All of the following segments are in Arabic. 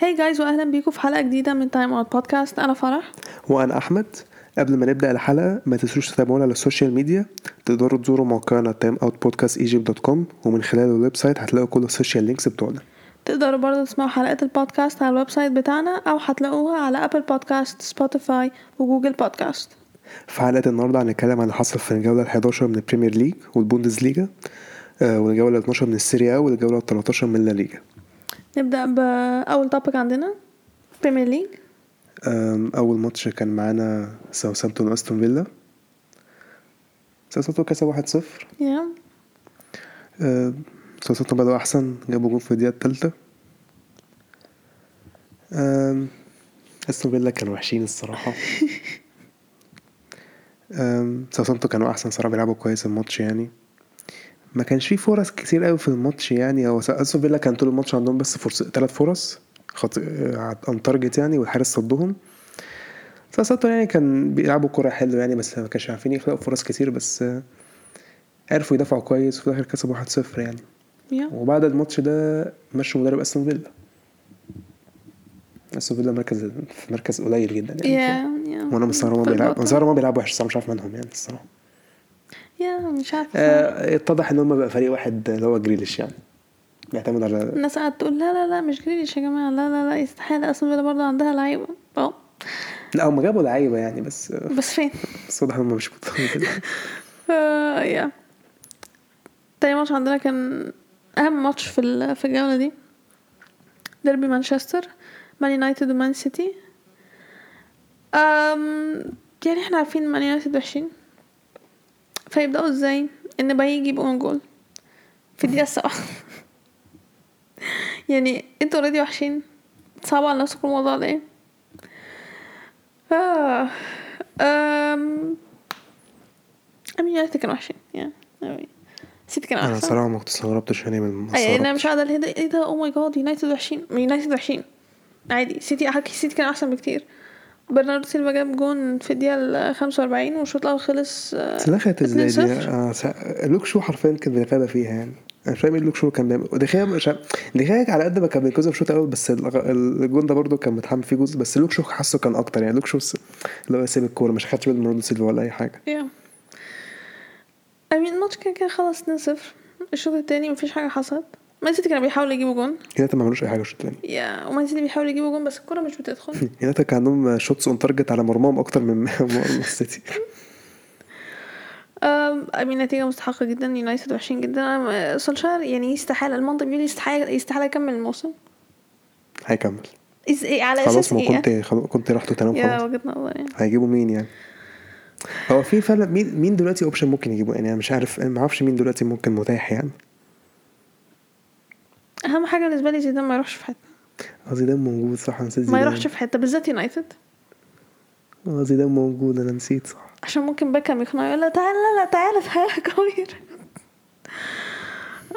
Hi guys واهلا بيكم في حلقة جديدة من Time Out Podcast أنا فرح. وأنا أحمد. قبل ما نبدأ الحلقة ما تنسوش تتابعونا على ال social media تقدروا تزوروا موقعنا timeoutpodcastegypt.com ومن خلال ال website هتلاقوا كل ال social links بتوعنا. تقدروا برضه تسمعوا حلقات البودكاست على ال website بتاعنا أو هتلاقوها على Apple Podcasts Spotify و Google Podcasts في حلقة النهارده هنتكلم عن اللي حصل في الجولة ال11 من ال Premier League وال Bundesliga آه، والجولة 12 من ال Serie A والجولة 13 من La نبدأ باول topic عندنا Premier League أول ماتش كان معانا ساوثامبتون وأستون فيلا. ساوثامبتون كسب 1-0 yeah ساوثامبتون بدأوا أحسن جابوا جون في الدقيقة التالتة آم، أستون فيلا كانوا وحشين الصراحة. آم، ساوثامبتون كانوا أحسن صراحة بيلعبوا كويس الماتش يعني. ما كانش فيه فرص كتير قوي في الماتش يعني. هو أستون فيلا كان طول الماتش عندهم بس فرص ثلاث فرص shots on target يعني والحارس صدهم. ساوثامبتون يعني كان بيلعبوا كرة حلو يعني بس ما كانش عارفين يخلقوا فرص كتير بس آه، عرفوا يدافعوا كويس وفي الآخر كسبوا 1-0 يعني. وبعد الماتش ده مشوا مدرب أستون فيلا. أستون فيلا مركز في مركز قليل جدا يعني. يا يا. وأنا مستغرب ما في بيلعب البطل. مستغرب ما بيلعب وحش الصراحه مش عارف منهم يعني الصراحة. يا مش عارفة آه، اتضح إن هم بقى فريق واحد اللي هو جريليش يعني. بيعتمد على الناس قاعدة تقول لا لا لا مش جريليش يا جماعة لا لا لا يستحيل أصلا فيلا برضه عندها لعيبة. آه لا هم جابوا لعيبة يعني بس بس فين؟ بس واضح إن هم مش متفقين كده. آه يا. تاني ماتش عندنا كان أهم ماتش في في الجولة دي. ديربي مانشستر مان يونايتد ومان سيتي. أم يعني إحنا عارفين مان يونايتد وحشين. فيبدأوا إزاي؟ إن بايي يجيب own goal. في الدقيقة السبعة يعني أنتوا already وحشين. صعب على نفسكم الموضوع ده إيه؟ آه. أم I mean يونايتد كانوا وحشين. يعني. سيتي كان أنا أحسن. صراحة ما كنت استغربتش يعني من أي أنا. مش قاعدة إيه ده إيه ده؟ oh my God يونايتد وحشين. يونايتد وحشين. عادي. سيتي حكي سيتي كان أحسن بكتير. برناردو سيلفا جاب جون في الدقيقة ال 45 والشوط الأول خلص آه، بس دخلت إزاي دي؟ 2-0. آه، لوك شو حرفيا كان بيتفادى فيها يعني. أنا مش فاهم إيه لوك شو كان بيعمل. ودخيا مش دخيا على قد ما كان بينقذها في الشوط الأول بس الجون ده برده كان متحمل فيه جزء. بس لوك شو حاسه كان أكتر يعني. لوك شو اللي هو سيب الكورة مش خدش باله من برناردو سيلفا ولا أي حاجة. yeah I mean الماتش كان كده خلص 2-0 الشوط التاني مفيش حاجة حصلت. مان سيتي كانوا بيحاولوا يجيبوا جون. كده ما عملوش أي حاجة الشوط الثاني yeah ومان سيتي بيحاولوا يجيبوا جون بس الكوره مش بتدخل. يونايتد كان عندهم shots on target على مرماهم أكتر من مرمى السيتي. I mean نتيجة مستحقة جدا. يونايتد وحشين جدا. أم، سولشار يعني يستحال المنطق بيقول يستحال يستحال يكمل الموسم. هيكمل. إز... إيه على خلاص أساس ما إيه؟ كنت خلاص كنت رحت تنام يا خلاص. وجهة نظر يعني هيجيبوا مين يعني؟ هو في فعلا مين مين دلوقتي option ممكن يجيبوه يعني أنا مش عارف ما أعرفش مين دلوقتي ممكن متاح يعني. أهم حاجة بالنسبة لي زيدان ما يروحش في حتة. آه زيدان موجود صح نسيت ما زيدان. يروحش في حتة بالذات يونايتد. آه زيدان موجود أنا نسيت صح. عشان ممكن بيكهام يقنعه يقول لا تعالى لا لا تعالى تعالى كوير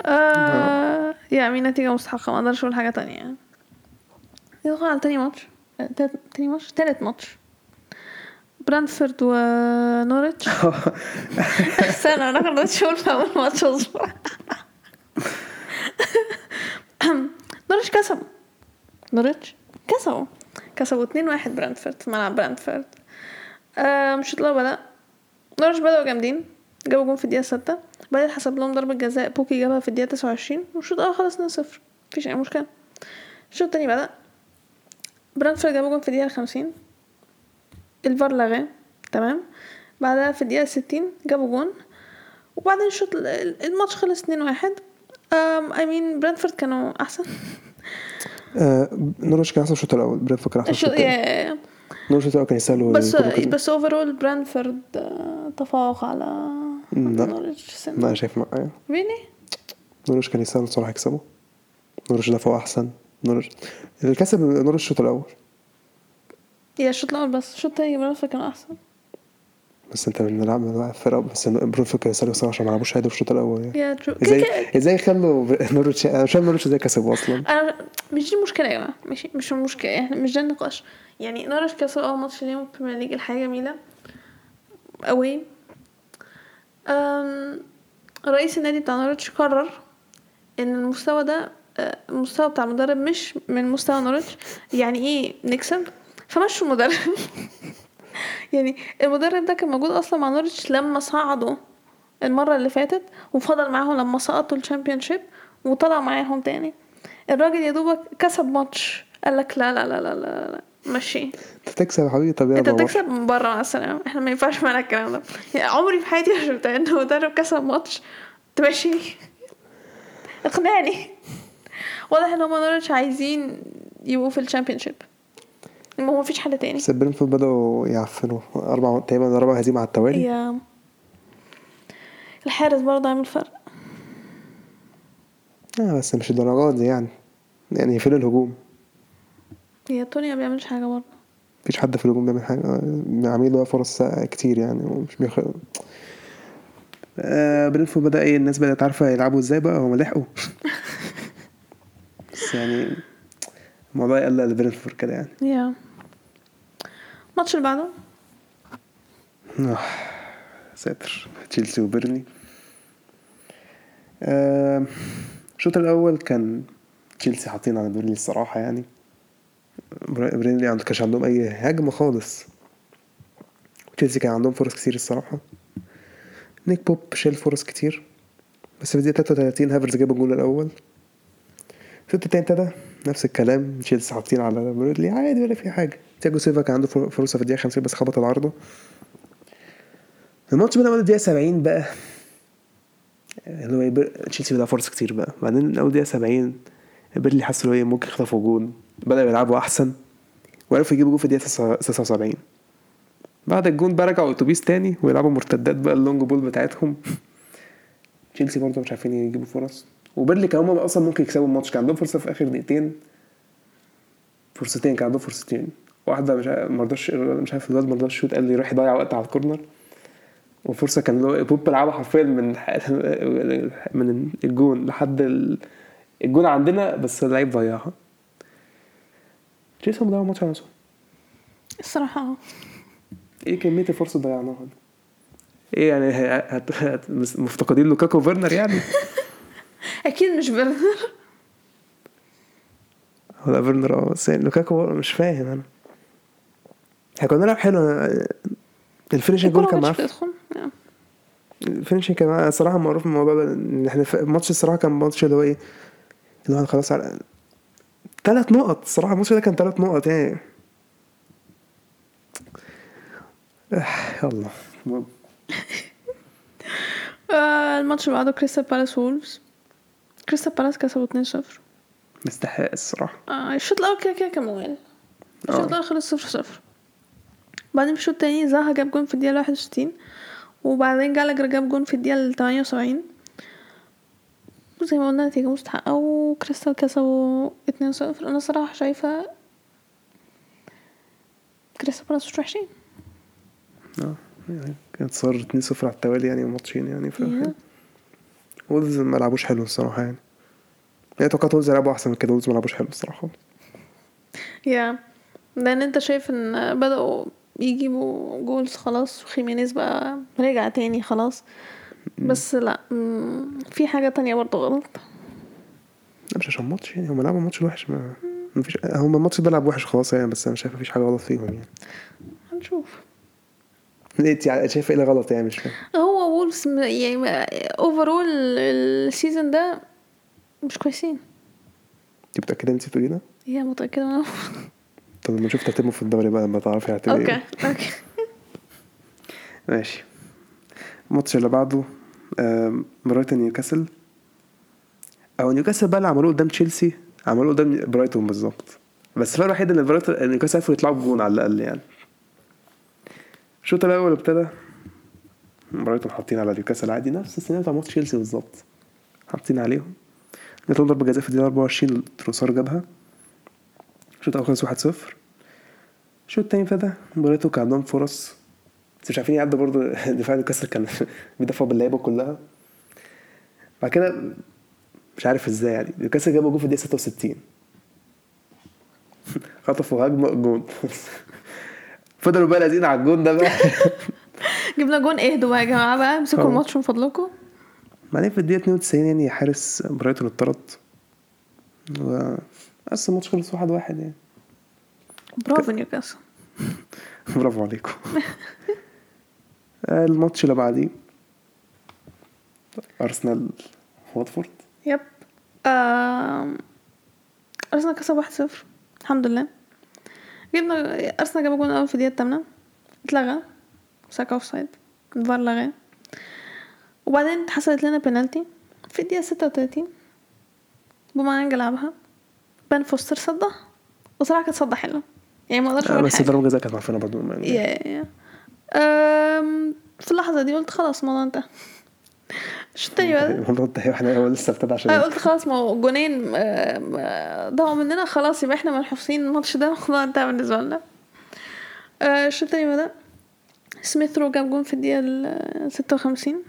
آه yeah I mean نتيجة مستحقة ما أقدرش أقول حاجة تانية. يعني ندخل على تاني ماتش. آه، تاني ماتش؟ تالت ماتش. برانتفورد ونوريتش استنى أنا كنت شغل في أول ماتش أصبر نوريتش كسبوا. نوريتش؟ كسبوا. كسبوا 2-1 برانتفورد في ملعب برانتفورد. آه مش الأول بدأ نوريتش بدأوا جامدين. جابوا جون في الدقيقة ستة. بعدين حسب لهم ضربة جزاء بوكي جابها في الدقيقة تسعة وعشرين. والشوط الأول خلص 2-0 مفيش أي مشكلة. الشوط التاني بدأ. برانتفورد جابوا جون في الدقيقة خمسين. الفار لغاه. تمام. بعدها في الدقيقة ستين جابوا جون. وبعدين الشوط ال- ال- الماتش خلص اتنين واحد. أم I mean برانتفورد كانوا أحسن. نورتش كان احسن الشوط الأول برينتفورد كان احسن الشوط الثاني yeah- نورتش الشوط الأول كان يستاهلوا بس. بس overall برانتفورد آه، تفوق على لا. أنا شايف يعني really نورتش كان يستاهل الصراحة يكسبوا. نورتش دافعوا أحسن. نورتش اللي كسب نورتش الشوط الأول yeah الشوط الأول بس الشوط التاني برانتفورد كانوا أحسن. بس انت بنلعب فرقه بس كان يستاهلوا الصراحه عشان ما لعبوش في الشوط الأول يعني. إزاي إزاي خلوا نورتش أنا مش فاهم نورتش إزاي كسبوا أصلا؟ أنا مش دي المشكلة يا جماعة. ماشي مش المشكلة. يعني مش ده النقاش. يعني نورتش كسب أول ماتش ليهم في ال Premier League الحاجة جميلة. أوي. أم رئيس النادي بتاع نورتش قرر إن المستوى ده آه، المستوى بتاع المدرب مش من مستوى نورتش يعني إيه نكسب؟ فمشوا المدرب. يعني المدرب ده كان موجود أصلا مع نورتش لما صعدوا المرة اللي فاتت وفضل معاهم لما سقطوا ال Championship وطلع معاهم تاني. الراجل يا دوبك كسب ماتش. قال لك لا لا لا لا لا, لا. مشي أنت تكسب يا حبيبي؟ طب أنت. تكسب من بره مع السلامة إحنا ما ينفعش معانا الكلام ده. يعني عمري في حياتي ما شفت إن مدرب كسب ماتش. تمشي اقنعني. واضح إن هما نورتش عايزين يبقوا في ال Championship ما هو مفيش حل تاني. بس برينفورد بدأوا يعفنوا. أربع تقريبا رابع هزيمة على التوالي. يا. الحارس برضه عامل فرق. آه بس مش الدرجات دي يعني. يعني فين الهجوم. يا توني ما بيعملش حاجة برضه. مفيش حد في الهجوم بيعمل حاجة. عامل له فرص كتير يعني. ومش بيخ آه برينفورد بدأ إيه؟ الناس بدأت عارفة يلعبوا إزاي بقى. هم لحقوا. بس يعني الموضوع يقلق لبرينفورد كده يعني. يا الماتش اللي بعده؟ آه، ساتر. تشيلسي وبيرنلي. آه، الشوط الأول كان تشيلسي حاطين على بيرنلي الصراحة يعني. بيرنلي ما كانش عندهم أي هجمة خالص. تشيلسي كان عندهم فرص كتير الصراحة. نيك بوب شال فرص كتير. بس في الدقيقة 33 هافرز جاب الجول الأول. الشوط التاني ابتدى نفس الكلام. تشيلسي حاطين على بيرنلي عادي ولا في حاجة. تياجو سيلفا كان عنده فر- فرصة في الدقيقة 50 بس خبط العارضة الماتش بدأ من الدقيقة 70 بقى. اللي هو تشيلسي بدأ فرص كتير بقى. بعدين من أول دقيقة 70 بيرنلي حس إن هو ممكن يخطفوا جون بدأوا يلعبوا أحسن. وعرفوا يجيبوا جون في الدقيقة 79 بعد الجون بقى رجعوا أتوبيس تاني ويلعبوا مرتدات بقى ال long ball بتاعتهم. تشيلسي برضه مش عارفين يجيبوا فرص. وبيرلي كان هم أصلا ممكن يكسبوا الماتش. كان عندهم فرصة في آخر دقيقتين. فرصتين كان عندهم فرصتين. واحدة مش ما رضاش مش عارف الواد ما رضاش يشوط قال لي يروح يضيع وقت على الكورنر. وفرصة كان هو بوب لعبها حرفيا من من الجون لحد ال- الجون عندنا بس اللعيب ضيعها. هم ضيعوا الماتش على نفسهم الصراحة. آه إيه كمية الفرصة اللي ضيعناها دي؟ إيه يعني. مفتقدين لوكاكو وفيرنر يعني؟ أكيد مش فيرنر هو لا فيرنر أه بس يعني لوكاكو مش فاهم أنا. إحنا كنا بنلعب حلو ال finishing جول كان معاه. آه. ال finishing كان الصراحه معروف من الموضوع ده إن إحنا الماتش الصراحه كان ماتش اللي هو إيه اللي هو خلاص على ثلاث نقط الصراحه الماتش ده كان ثلاث نقط يعني. آه، يلا. آه، الماتش اللي بعده كريستال بالاس وولفز. كريستال بالاس كسبوا 2-0 مستحق الصراحة. آه الشوط الأول كده كده كان ممل. الشوط آه. الأول خلص 0-0 بعدين في الشوط التاني زاها جاب جون في الدقيقة 61 وبعدين جالاجر جاب جون في الدقيقة 78 زي ما قلنا نتيجة مستحقة وكريستال كسبوا 2-0 أنا صراحة شايفة كريستال بالاس مش وحشين. آه يعني كانت صار 2-0 على التوالي يعني ماتشين يعني ف وولفز ما لعبوش حلو الصراحة يعني. يعني توقعت وولفز يلعبوا أحسن من كده وولفز ما لعبوش حلو الصراحة يا لأن أنت شايف إن بدأوا يجيبوا goals خلاص وخيمينيز بقى رجع تاني خلاص. بس لأ مم، في حاجة تانية برضه غلط. لا مش عشان ماتش يعني هم لعبوا ماتش وحش ما مفيش هم الماتش ده لعب وحش خلاص يعني بس أنا شايف مفيش حاجة غلط فيهم يعني. هنشوف. انت يعني شايف إيه اللي غلط يعني مش فاهم. هو وولفز يعني overall ال season ده مش كويسين. أنت متأكدة أنت بتقولي ده؟ هي متأكدة منه طب لما نشوف ترتيبهم في الدوري بقى لما تعرفي هتبقى okay إيه. okay ماشي. الماتش اللي بعده برايتون نيوكاسل. أو نيوكاسل بقى اللي عملوه قدام تشيلسي عملوه قدام برايتون بالظبط. بس الفرق الوحيد إن برايتون نيوكاسل عرفوا يطلعوا بجون على الأقل يعني. الشوط الأول ابتدى. برايتون حاطين على نيوكاسل عادي. نفس السيناريو بتاع ماتش تشيلسي بالظبط. حاطين عليهم. جاتهم ضربة جزاء في الدقيقة 24 تروسار جابها. الشوط الأول خلص 1-0 الشوط التاني ابتدى. برايتون كان عندهم فرص. بس مش عارفين يعدوا برضه. دفاع نيوكاسل كان بيدافعوا باللعيبة كلها. بعد كده مش عارف إزاي يعني. نيوكاسل جابوا جول في الدقيقة 66 خطفوا هجمة جون. فضلوا بقى لازقين على الجون ده بقى. جبنا جون اهدوا بقى يا جماعة بقى؟ امسكوا. الماتش من فضلكم بعدين في الدقيقة 92 يعني حارس برايتون اتطرد و... بس الماتش خلص واحد واحد يعني. برافو نيوكاسل. برافو عليكم. الماتش اللي بعديه. أرسنال واتفورد. Yep. آم، أرسنال كسب واحد صفر. الحمد لله. جبنا أرسنال جاب جون أول في الدقيقة التامنة اتلغى ساكا offside الفار لغاه وبعدين اتحسبت لنا بينالتي في الدقيقة ستة وتلاتين. أوباميانج لعبها بن فوستر صدها وصراحة كانت صدة حلوة. يعني ما أقدرش آه، أقول بس ضربة جزاء كانت معفنة برضه يا يا في اللحظة دي قلت خلاص الموضوع انتهى الشوط التاني بقى الموضوع ده إحنا هو لسه ابتدى عشان أنا قلت خلاص ما هو جونين آم، آه، ضاعوا مننا خلاص يبقى إحنا منحوسين الماتش ده الموضوع انتهى بالنسبة لنا. آه، الشوط التاني بدأ سميث رو جاب جون في الدقيقة ال 56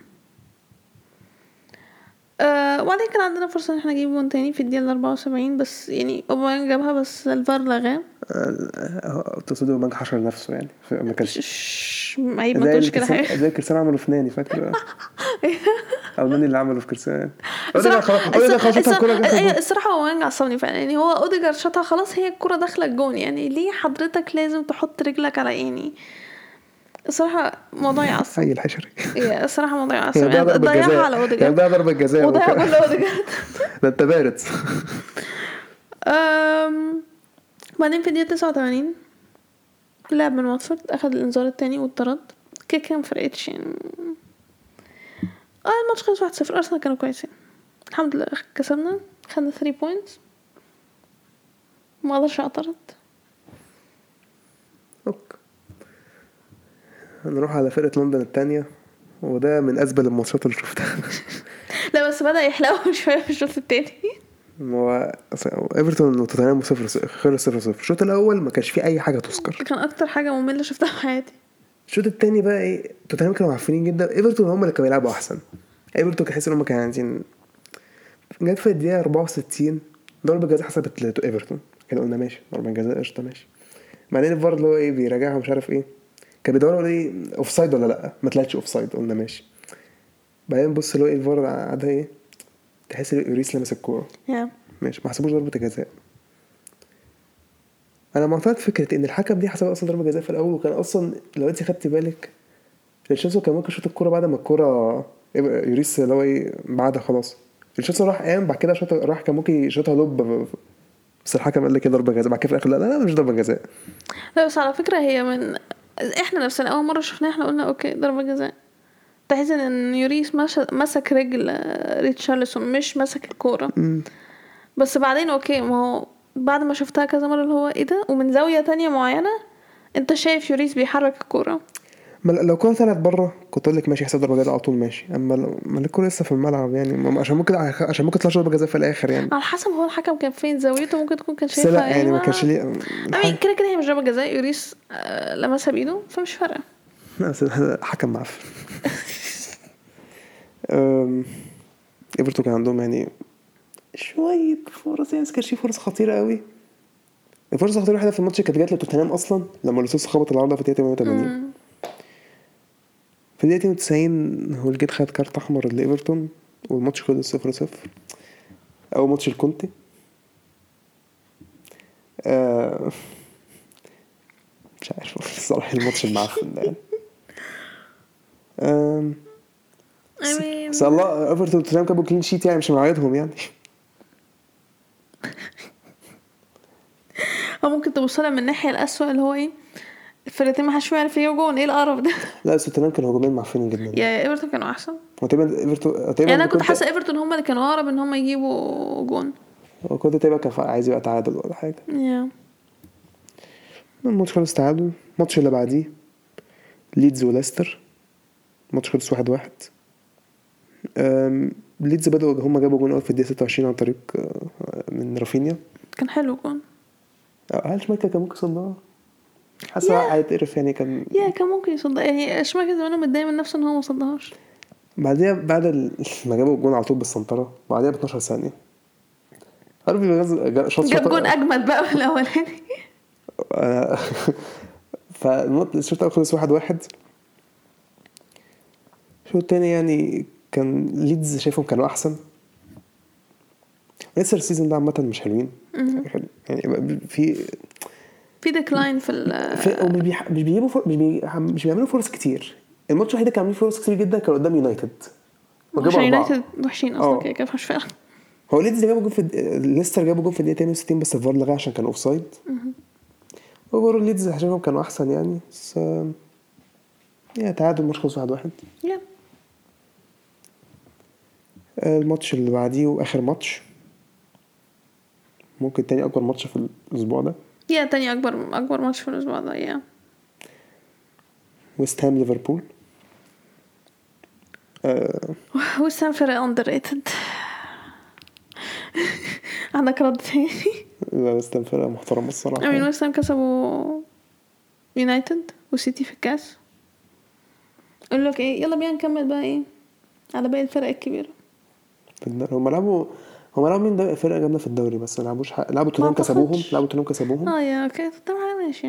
آه وبعدين كان عندنا فرصة إن إحنا نجيب جون تاني في الدقيقة ال 74 بس يعني أوباميانج جابها بس الفار لغاه آه، تقصد بنك حشر نفسه يعني ما كانش عيب ما تقولش كده حاجة. زي كريستيانو عمله في ناني فاكر؟ أو ناني اللي عمله في كريستيانو أوديجارد الصراحة خلاص الكورة عصبني فعلا. يعني هو أوديجارد شاطها خلاص هي الكرة داخلة الجون. يعني ليه حضرتك لازم تحط رجلك على يعني الصراحة موضوع يعصب. اي الحشري الصراحة موضوع يعصب. يعني ضيعها على اوديجارد ده ضربة جزاء وضيع وك- جول لاوديجارد ده انت بارد. بعدين في الدقيقة 89 لاعب من واتفورد أخد الإنذار التاني واتطرد. كده كده مفرقتش يعني آه الماتش خلص 1-0 أرسنال كانوا كويسين. الحمد لله كسبنا. خدنا 3 points ما أقدرش اعترض اوك نروح على فرقة لندن التانية وده من أزبل الماتشات اللي شفتها. لا بس بدأ يحلو شوية في الشوط التاني. هو إيفرتون وتوتنهام صفر خلص صفر صفر. الشوط الأول ما كانش فيه أي حاجة تذكر. كان أكتر حاجة مملة شفتها في حياتي. الشوط التاني بقى إيه توتنهام كانوا معفنين جدا. إيفرتون هم اللي كانوا بيلعبوا أحسن. إيفرتون كان حاسس إن هم كانوا عايزين جت في الدقيقة 64 ضربة جزاء حسبت لإيفرتون. كده قلنا ماشي ضربة جزاء قشطة ماشي. بعدين الفار اللي هو إيه بيراجعها مش عارف إيه. كان بيدوروا إيه offside ولا لأ؟ ما طلعتش offside قلنا ماشي. بعدين بص اللي هو إيه الفار قعدها إيه تحس إن يوريس لمس الكورة. ماشي ما حسبوش ضربة جزاء. أنا معترض فكرة إن الحكم دي حسب أصلا ضربة جزاء في الأول وكان أصلا لو أنت خدت بالك ريتشارلسون كان ممكن يشوط الكورة بعد ما الكورة يوريس اللي هو إيه بعدها خلاص. ريتشارلسون راح قام بعد كده راح كان ممكن يشوطها lob بس الحكم قال لك إيه ضربة جزاء. بعد كده في الآخر لا لا, لا مش ضربة جزاء. لا بس على فكرة هي من إحنا نفسنا أول مرة شفناها إحنا قلنا okay ضربة جزاء. تحس إن يوريس مسك رجل آه، ريتشارلسون مش مسك الكورة. بس بعدين okay ما هو بعد ما شفتها كذا مرة اللي هو إيه ده؟ ومن زاوية تانية معينة أنت شايف يوريس بيحرك الكورة. ما لو الكوره طلعت بره كنت أقول لك ماشي يحسب ضربه جزاء على طول ماشي. أما لو ما الكوره لسه في الملعب يعني عشان ممكن عشان ممكن تطلع ضربه جزاء في الآخر يعني. على حسب هو الحكم كان فين زاويته ممكن تكون كان شايفها لا يعني ما أيوة. كانش ليه كده كده هي مش ضربة جزاء يوريس آه، لمسها بإيده فمش فارقة. لا، حكم معفن. إيفرتون كان عندهم يعني شوية فرص يعني بس كانش في فرص خطيرة قوي الفرصة الخطيرة الوحيدة في الماتش كانت جات لتوتنهام أصلا لما لو سيلسو خبط العارضة في الدقيقة 88 في الدقيقة 92 هولجيت خد كارت أحمر لإيفرتون والماتش خلص 0 0 أول ماتش لكونتي. آه، مش عارف الصراحة الماتش المعفن ده يعني آم، بس الله إيفرتون وتوتنهام كانوا clean sheet يعني مش مواعيدهم يعني. أو ممكن توصلها من الناحية الأسوأ اللي هو إيه؟ الفرقتين ما حدش يعرف يجيبوا جون. إيه القرف ده؟ لا بس توتنهام كانوا هجوميا معفنين جدا. يا إيفرتون كانوا أحسن. هو تقريبا ايفرتون يعني أنا كنت حاسة إيفرتون هم اللي كانوا أقرب إن هم يجيبوا جون. هو كنت تقريبا كان عايز يبقى تعادل ولا حاجة. yeah. الماتش خلص تعادل. الماتش اللي بعديه ليدز وليستر. الماتش خلص واحد واحد. ليدز بدأوا هم جابوا جون أول في الدقيقة 26 عن طريق آه، من رافينيا. كان حلو جون. آه، هل شمايكل كان ممكن يصدها؟ حاسس هيتقرف يعني كان yeah كان ممكن يصدها يعني شمايكل زمانه متضايق من نفسه إن هو ما صدهاش. بعديها بعد ال- ما جابوا الجون على طول بالسنطرة بعديها ب 12 ثانية هارفي بيغز جا- شاط جاب جون أجمد بقى من الاولاني فالمط- الشوط الأول خلص واحد واحد. الشوط التاني يعني كان ليدز شايفهم كانوا أحسن. لسه ال season ده عامة مش حلوين. يعني في في decline في ال في ومش بيح- مش بيجيبوا فر... مش, بي... مش بيعملوا فرص كتير. الماتش الوحيد اللي كان عاملين فرص كتير جدا كان قدام يونايتد وجابوا. يونايتد وحشين. أصلا كده كده مش فارقه هو ليدز جابوا جول في ليستر جابوا جول في الدقيقة 62 بس الفار لغاه عشان كان offside overall ليدز شايفهم كانوا أحسن يعني بس آم، يا تعادل ماتش خلص 1-1 واحد. يا آه، الماتش اللي بعديه وآخر ماتش. ممكن تاني أكبر ماتش في الأسبوع ده. يا تاني أكبر أكبر ماتش في الأسبوع ده يا. ويست هام ليفربول آه، وسام فرق اندر ريتد عندك رد تاني؟ لا ويست هام فرقة محترمة الصراحة. امين وسام كسبوا يونايتد وسيتي في الكاس. أقول لك إيه يلا بينا نكمل بقى إيه على باقي الفرق الد- هم لعبوا هم لعبوا مين ده؟ فرقة جامدة في الدوري بس ما لعبوش حق... لعبوا توتنهام كسبوهم. لعبوا توتنهام كسبوهم؟ آه yeah okay. طبعا ماشي.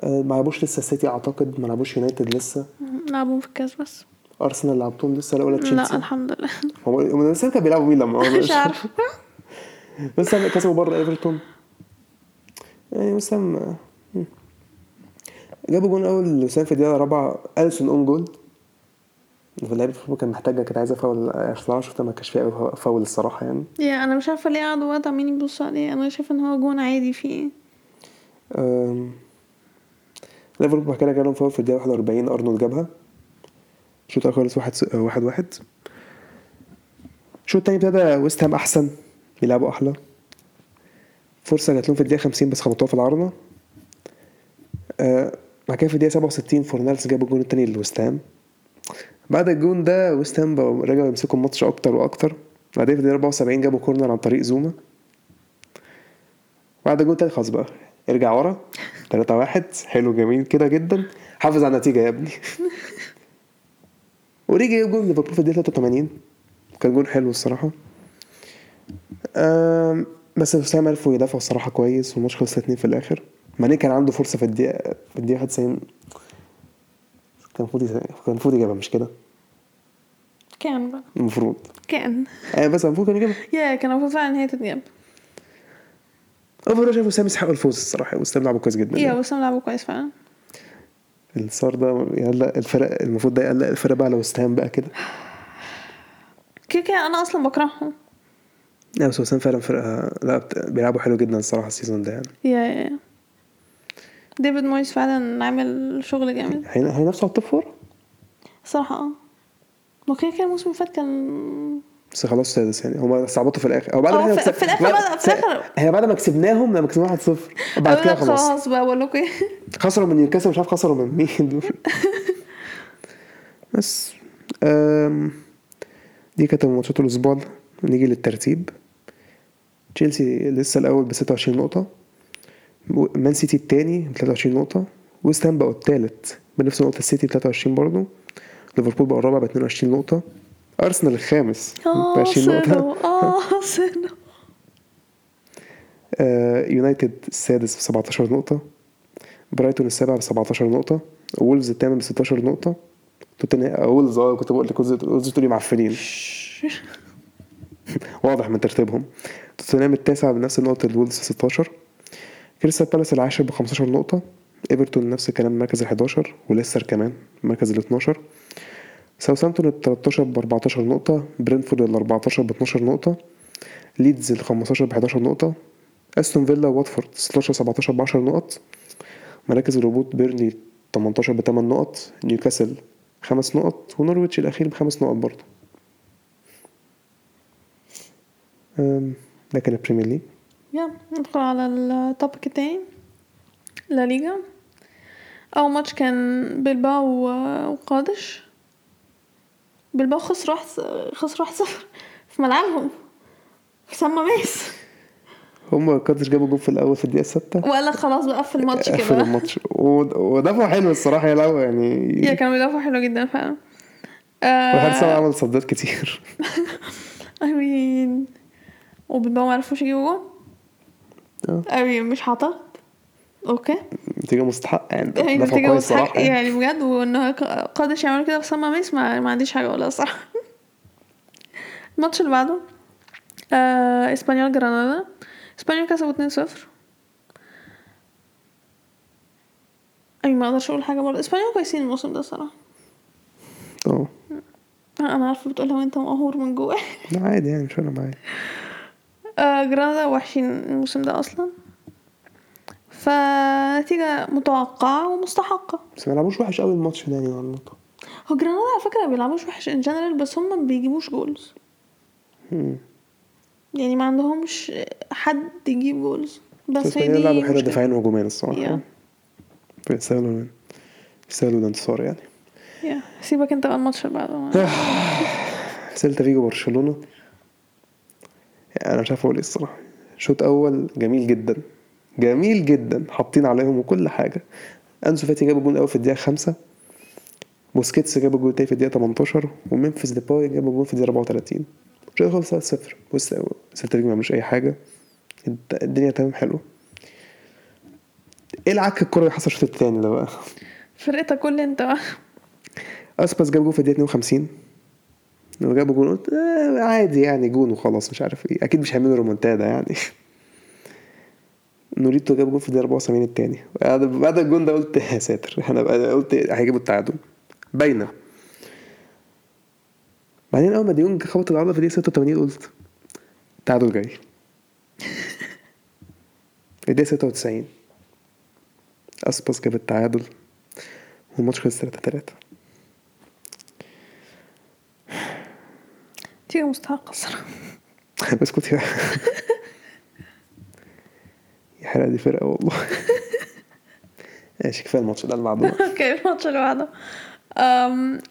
آه، ما لعبوش لسه السيتي أعتقد ما لعبوش يونايتد لسه. لعبوا في الكاس بس. أرسنال لعبتهم لسه لا ولا لا تشيلسي الحمد لله. هم هم لسه كانوا بيلعبوا مين لما مش عارفة. لسه كسبوا بره إيفرتون. يعني ويست هام. جابوا جون أول ويست هام في الدقيقه الرابعه أليسون own goal. في لعيبه ليفربول كان محتاجة كانت عايزة فاول الصراحه شفتها ما كانش فيها فاول الصراحة يعني. yeah أنا مش عارفة ليه قعدوا وقت عمالين يبصوا عليه. أنا شايفة إن هو جون عادي فيه. أم، ليفربول بعد كده جالهم فاول في الدقيقة 41 أرنولد جابها. الشوط الأول خلص واحد س- واحد واحد. الشوط التاني ابتدى ويست هام أحسن بيلعبوا أحلى. فرصة جات لهم في الدقيقة 50 بس خبطوها في العارضة. آه، بعد كده في الدقيقة 67 فورنالز جاب الجون التاني لويست هام. بعد الجون ده ويست هام بقوا رجعوا يمسكوا الماتش أكتر وأكتر. بعدين في الدقيقة 74 جابوا corner عن طريق زوما. بعد الجون التاني خلاص بقى ارجع ورا. 3 1 حلو جميل كده جدا. حافظ على النتيجة يا ابني. ورجع جاب جون ليفربول في الدقيقة 83 كان جون حلو الصراحة. بس وسام عرفوا يدافعوا الصراحة كويس والماتش خلص 2 في الآخر. ماني كان عنده فرصة في الدقيقه في الدقيقة 91 كان المفروض كان المفروض يجيبها مش كده؟ كان بقى. المفروض. كان. آه بس المفروض كان يجيبها. يا كان المفروض فعلا إن هي تتجاب. أوفر شايف وسام يستحق الفوز الصراحة وسام لعبه كويس جدا. يا. وسام لعبوا كويس فعلا. الصار ده يقلق الفرق المفروض ده يقلق الفرق بقى لو ويست هام بقى كده. كده كده أنا أصلا بكرههم. لا بس وسام فعلا فرقة لا بيلعبوا حلو جدا الصراحة ال season ده يعني. yeah yeah. ديفيد مويس فعلا عامل شغل جامد. هي- هينافسوا على ال top four الصراحه آه. ما كده كده الموسم اللي فات كان بس خلاص سادس يعني. هما استعبطوا في الآخر. أو بعد آه، ما في- في الآخر بعد- بقى- في الآخر. هي بعد ما كسبناهم لما كسبنا 1-0 بعد كده خلاص. خلاص بقى بقول لكم إيه. خسروا من نيوكاسل مش عارف خسروا من مين دول. بس أم، دي كانت ماتشات الأسبوع. ده نيجي للترتيب. تشيلسي لسه الأول ب 26 نقطة. مان سيتي التاني ب 23 نقطة ويست هام بقوا التالت بنفس نقطة السيتي 23 برضه ليفربول بقى الرابع ب 22 نقطة أرسنال الخامس ب آه 20 نقطة. سنو آه آه، يونايتد السادس ب 17 نقطة برايتون السابع ب 17 نقطة وولفز الثامن ب 16 نقطة. توتنهام آه، وولفز آه كنت بقول لك وولفز وولفز تقولي معفنين. واضح من ترتيبهم. توتنهام التاسع بنفس النقطة الولفز 16 كريستال بالاس العاشر ب 15 نقطة إيفرتون نفس الكلام المركز ال 11 وليستر كمان المركز ال 12 ساوثامبتون ال 13 ب 14 نقطة برينفورد ال 14 ب 12 نقطة ليدز ال 15 ب 11 نقطة أستون فيلا وواتفورد 16 17 ب 10 نقط مراكز الهبوط بيرنلي 18 ب 8 نقط نيوكاسل 5 نقط ونورويتش الأخير بخمس نقط برضه. ده كان البريمير ليج. يلا ندخل على ال topic التاني لا ليجا. أول ماتش كان بلباو وقادش. بلباو خسر واحد خسر واحد صفر في ملعبهم. في سما ميس. هما كادش جابوا جول في الأول في الدقيقة السادسه وقال لك خلاص بقى قفل الماتش قفل كده الماتش. ود- ودافعوا حلو الصراحة يلعبوا يعني. يا كانوا بيدافعوا حلو جدا فعلا. وحارس آه عمل صدات كتير. I mean وبلباو معرفوش يجيبوا جول. I mean مش هعترض أوكي. نتيجة مستحقة يعني. يعني دافعوا نتيجة كويس مستحق صراحة يعني. بجد وإنه ق- قادش يعملوا كده في سما ميس ما, ما عنديش حاجة أقولها الصراحة. الماتش اللي بعده آه إسبانيول جرانادا. إسبانيول كسبوا 2-0 أي ما أقدرش أقول حاجة برضه. إسبانيول كويسين الموسم ده الصراحة. آه أنا عارفة بتقولها وأنت مقهور من لا عادي يعني مش فارقة معايا. آه جرانادا وحشين الموسم ده أصلا. فنتيجة متوقعة ومستحقة. بس ما لعبوش وحش قوي الماتش ده يعني والله هو جرانادا على فكرة ما بيلعبوش وحش in general بس هم ما بيجيبوش goals. يعني ما عندهمش حد يجيب goals بس بس هي دي لعبوا حلو مشكلة. دفاعيا وهجوميا الصراحة. Yeah. يستاهلوا الانتصار يعني. yeah سيبك انت بقى الماتش اللي بعده. سيلتا فيجو برشلونة. أنا مش عارف أقول إيه الصراحة. شوط أول جميل جدا. جميل جدا. حاطين عليهم وكل حاجة. أنسو فاتي جاب الجون الأول في الدقيقة خمسة. بوسكيتس جاب الجون التاني في الدقيقة 18 وممفيس ديباي جاب الجون في الدقيقة 34 الشوط خلص 1-0 بص سيلتا فيجو ما عملوش أي حاجة. الد- الدنيا تمام حلو. إيه العك الكورة اللي حصل الشوط التاني ده بقى؟ فرقتك كل أنت بقى. أسباس جاب جون في الدقيقة 52 لما جابوا جون قلت آه عادي يعني جون وخلاص مش عارف إيه. أكيد مش هيعملوا ريمونتادا يعني. نوليتو جاب جون في الدقيقة 74 التاني بعد الجون ده قلت يا ساتر بقى قلت هيجيبوا التعادل. باينة. بعدين أول ما دي يونج خبط العرضة في الدقيقة 86 قلت التعادل جاي. الدقيقة 96 أسباس جاب التعادل والماتش خلص 3 3 نتيجة مستحقة الصراحة. اسكت يا حلقة دي فرقة والله. ماشي كفاية الماتش ده اللي بعده. أوكي الماتش اللي بعده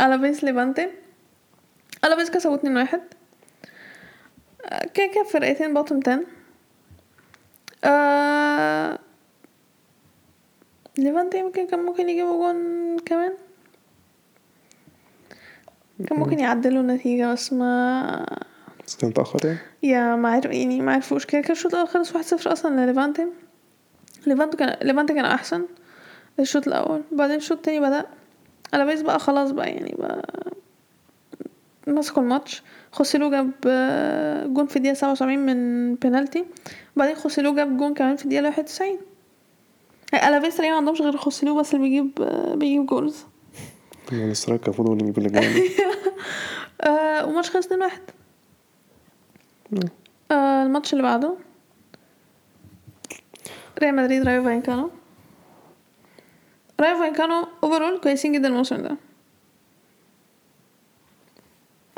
الافيس ليفانتي. الافيس كسبوا 2 واحد. كده كده فرقتين bottom 10 آه... ليفانتي يمكن كان ممكن يجيبوا جون كمان؟ كان ممكن يعدلوا النتيجة بس ما بس كان متأخر يعني yeah ما عرف يعني ما عرفوش. كده كده الشوط الأول خلص واحد صفر أصلا لليفانتي. ليفانتي كان ليفانتي كان أحسن الشوط الأول. بعدين الشوط التاني بدأ. ألافيس بقى خلاص بقى يعني بقى مسكوا الماتش. خوسيلو جاب آه، جون في الدقيقة سبعة وسبعين من بينالتي. بعدين خوسيلو جاب جون كمان في الدقيقة واحد وتسعين. ألافيس تقريبا ما عندهمش غير خوسيلو بس اللي بيجيب آه، بيجيب goals. كان المفروض هو اللي يجيب الأجوان آه وماتش خلص 2 واحد. آه الماتش اللي بعده؟ ريال مدريد رايو فايكانو. رايو فايكانو overall كويسين جدا الموسم ده.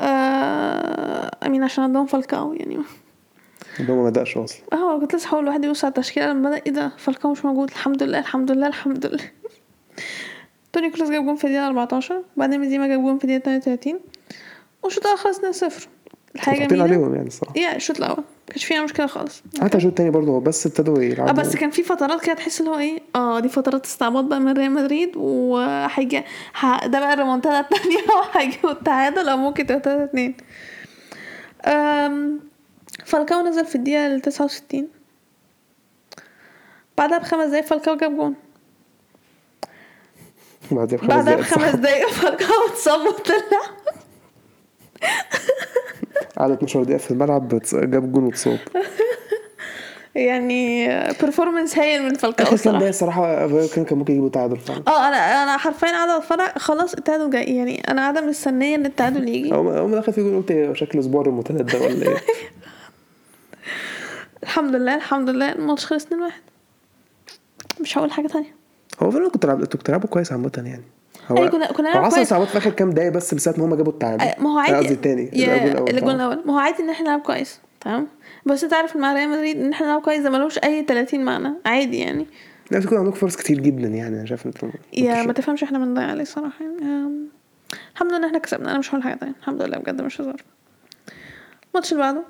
آه I mean عشان عندهم فالكاو يعني. ده ما بدأش أصلا. آه كنت لسه هقول الواحد يبص على التشكيلة لما بدأ إيه ده؟ فالكاو مش موجود. الحمد لله الحمد لله الحمد لله. توني كروس جاب جون في الدقيقه 14 بعدين بنزيما جاب جون في الدقيقه 32 والشوط الأول خلص 2-0 الحاجة جميله عليهم يعني الصراحة. yeah الشوط الأول. مكانش فيها مشكلة خالص. حتى الشوط التاني برضه بس ابتدوا آه يلعبوا بس كان في فترات كده تحس اللي هو إيه آه دي فترات استعباط بقى من ريال مدريد وهيجي ده بقى الريمونتادا التانية وهيجيبوا التعادل أو ممكن تبقى 3 2 أم، فالكاو نزل في الدقيقة ال 69 بعدها بخمس دقايق فالكاو جاب جون. بعدها بخمس بعدها دقايق بخمس دقايق فالكاو اتصاب وطلع قعد 12 دقيقة في الملعب جاب جون واتصاب يعني performance هايل من فالكاو الصراحة دقيقة الصراحة كان كان ممكن يجيبوا تعادل فعلا. آه أنا أنا حرفيا قاعدة أتفرج خلاص التعادل جاي. يعني أنا قاعدة مستنية إن التعادل يجي. أول ما دخل في جول قلت إيه، شكل أسبوع المتلات ده ولا إيه؟ الحمد لله الحمد لله. الماتش خلص 2 1 مش هقول حاجة تانية. هو فعلا كنت لعب... كنت بتلعبوا كويس عامة يعني. هو أيوة، كنا- كنا هو كويس. صعوبات في آخر كام دقايقة بس ساعة ما هما جابوا التعادل. آه، ما هو عادي. قصدي التاني الجول. الأول ما هو عادي إن إحنا نلعب كويس تمام؟ بس أنت عارف مع ريال مدريد إن إحنا نلعب كويس ده ملوش أي 30 معنى عادي يعني. لا كان عندكم فرص كتير جدا يعني أنا شايف أنتوا يا ما تفهمش إحنا بنضيع عليه الصراحه يعني. الحمد لله إن إحنا كسبنا أنا مش هقول حاجة تانية. الحمد لله بجد مش هزار. الماتش اللي بعده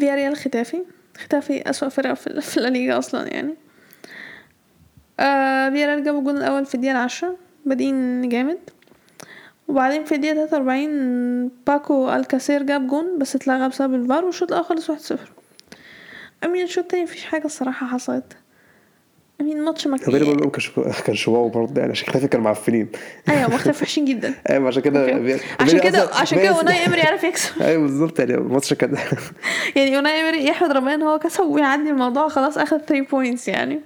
فياريال ختافي. ختافي أسوأ فرقة في, في الليجا أصلا يعني. آه فياريال جابوا الجون الأول في الدقيقة العشرة. بادئين جامد. وبعدين في الدقيقة 43 باكو ألكاسير جاب جون بس اتلغى بسبب الفار والشوط الأول خلص 1-0 I mean الشوط التاني مفيش حاجة الصراحة حصلت. I mean ماتش ما هو بيني وبينهم كانش كانش wow برضه يعني عشان كده كانوا معفنين. أيوه مختلف وحشين جدا. أيوه عشان كده عشان كده عشان كده أوناي إمري يعرف يكسب. أيوه بالظبط يعني الماتش كان يعني أوناي إمري يحمد ربنا ان هو كسب ويعدي الموضوع خلاص اخد 3 points يعني.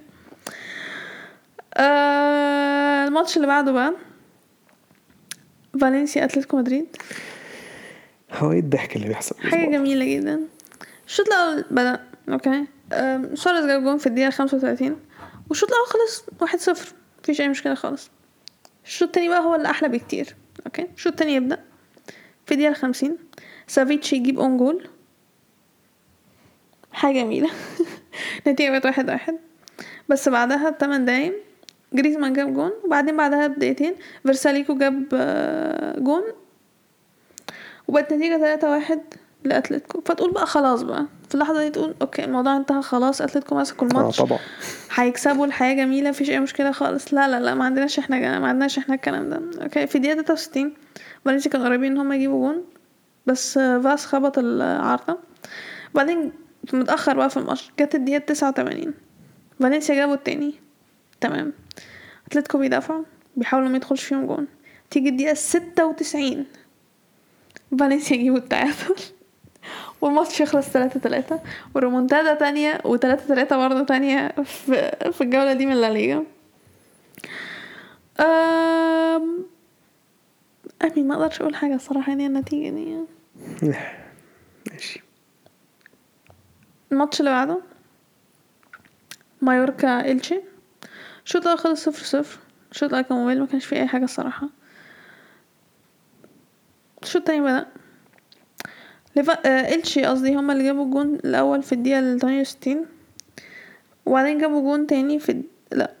آه الماتش اللي بعده بقى. فالنسيا أتلتيكو مدريد. هو إيه الضحك اللي بيحصل حاجة جميلة جدا. الشوط الأول بدأ okay. أم، سواريز جاب جون في خمسة وتلاتين. والشوط الأول خلص واحد صفر. مفيش أي مشكلة خالص. الشوط التاني بقى هو اللي أحلى بكتير okay. الشوط التاني يبدأ في الدقيقة الخمسين سافيتش يجيب own goal حاجة جميلة. نتيجة بقت واحد واحد. بس بعدها بتمن دقايق. جريزمان جاب جون وبعدين بعدها بدقيقتين فيرساليكو جاب جون وبقت النتيجة تلاتة واحد لأتلتيكو فتقول بقى خلاص بقى في اللحظة دي تقول okay الموضوع انتهى خلاص أتلتيكو مسكوا آه الماتش طبعا هيكسبوا الحياة جميلة مفيش أي مشكلة خالص لا لا لا ما عندناش إحنا ما عندناش إحنا الكلام ده okay في تلاتة وستين فالنسيا كانوا قريبين ان هما يجيبوا جون بس فاس خبط العارضة بعدين متأخر بقى في الماتش جت الدقيقة تسعة وتمانين فالنسيا جابوا التاني تمام أتلتيكو بيدافعوا بيحاولوا ما يدخلش فيهم جون. تيجي الدقيقة ستة وتسعين. فالنسيا يجيبوا التعادل. والماتش يخلص تلاتة تلاتة. وريمونتادا تانية وتلاتة تلاتة برضه تانية في, في الجولة دي من لا ليجا. أم... أمين ما أقدرش أقول حاجة الصراحة يعني النتيجة دي. ماشي. الماتش اللي بعده مايوركا إلشي الشوط الأول خلص صفر صفر؟ الشوط الأول كان ممل ما كانش فيه أي حاجة الصراحة. الشوط التاني بدأ ليفا آه إلشي قصدي هما اللي جابوا الجون الأول في الدقيقة التمانية وستين. وبعدين جابوا جون تاني في الد... لا.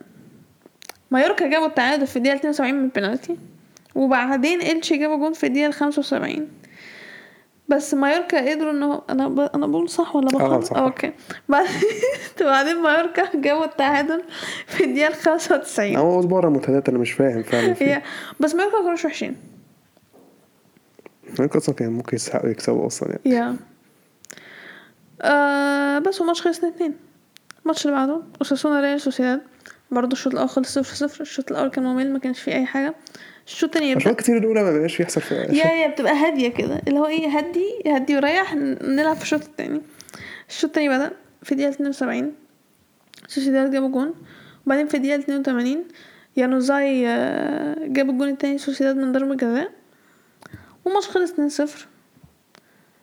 مايوركا جابوا التعادل في الدقيقة 72 من البنالتي. وبعدين إلشي جابوا جون في الدقيقة 75 بس مايوركا قدروا ان هو أنا ب... أنا بقول صح ولا آه بقول؟ صح. okay. بعد- بعدين مايوركا جابوا التعادل في الدقيقة 95 هو أسبوع ريمونتادات أنا مش فاهم فعلا بس مايوركا ما كانوش وحشين. ممكن أصلا كان ممكن يستحقوا يكسبوا أصلا يعني. yeah. آه بس الماتش خلص 2 2 الماتش اللي بعده أوساسونا ريال سوسيداد. برضه الشوط الأول خلص 0 0 الشوط الأول كان ممل ما كانش فيه أي حاجة. الشوط التاني يبدأ. عشان كتير الأولى ما بقاش بيحصل في يا يا بتبقى هادية كده. اللي هو إيه هدي هدي وريح نلعب في الشوط التاني. الشوط التاني بدأ في الدقيقة 72 سوسيداد جابوا جون. وبعدين في الدقيقة 82 يانوزاي آه، جاب الجون التاني سوسيداد من ضربة جزاء. والماتش خلص 2-0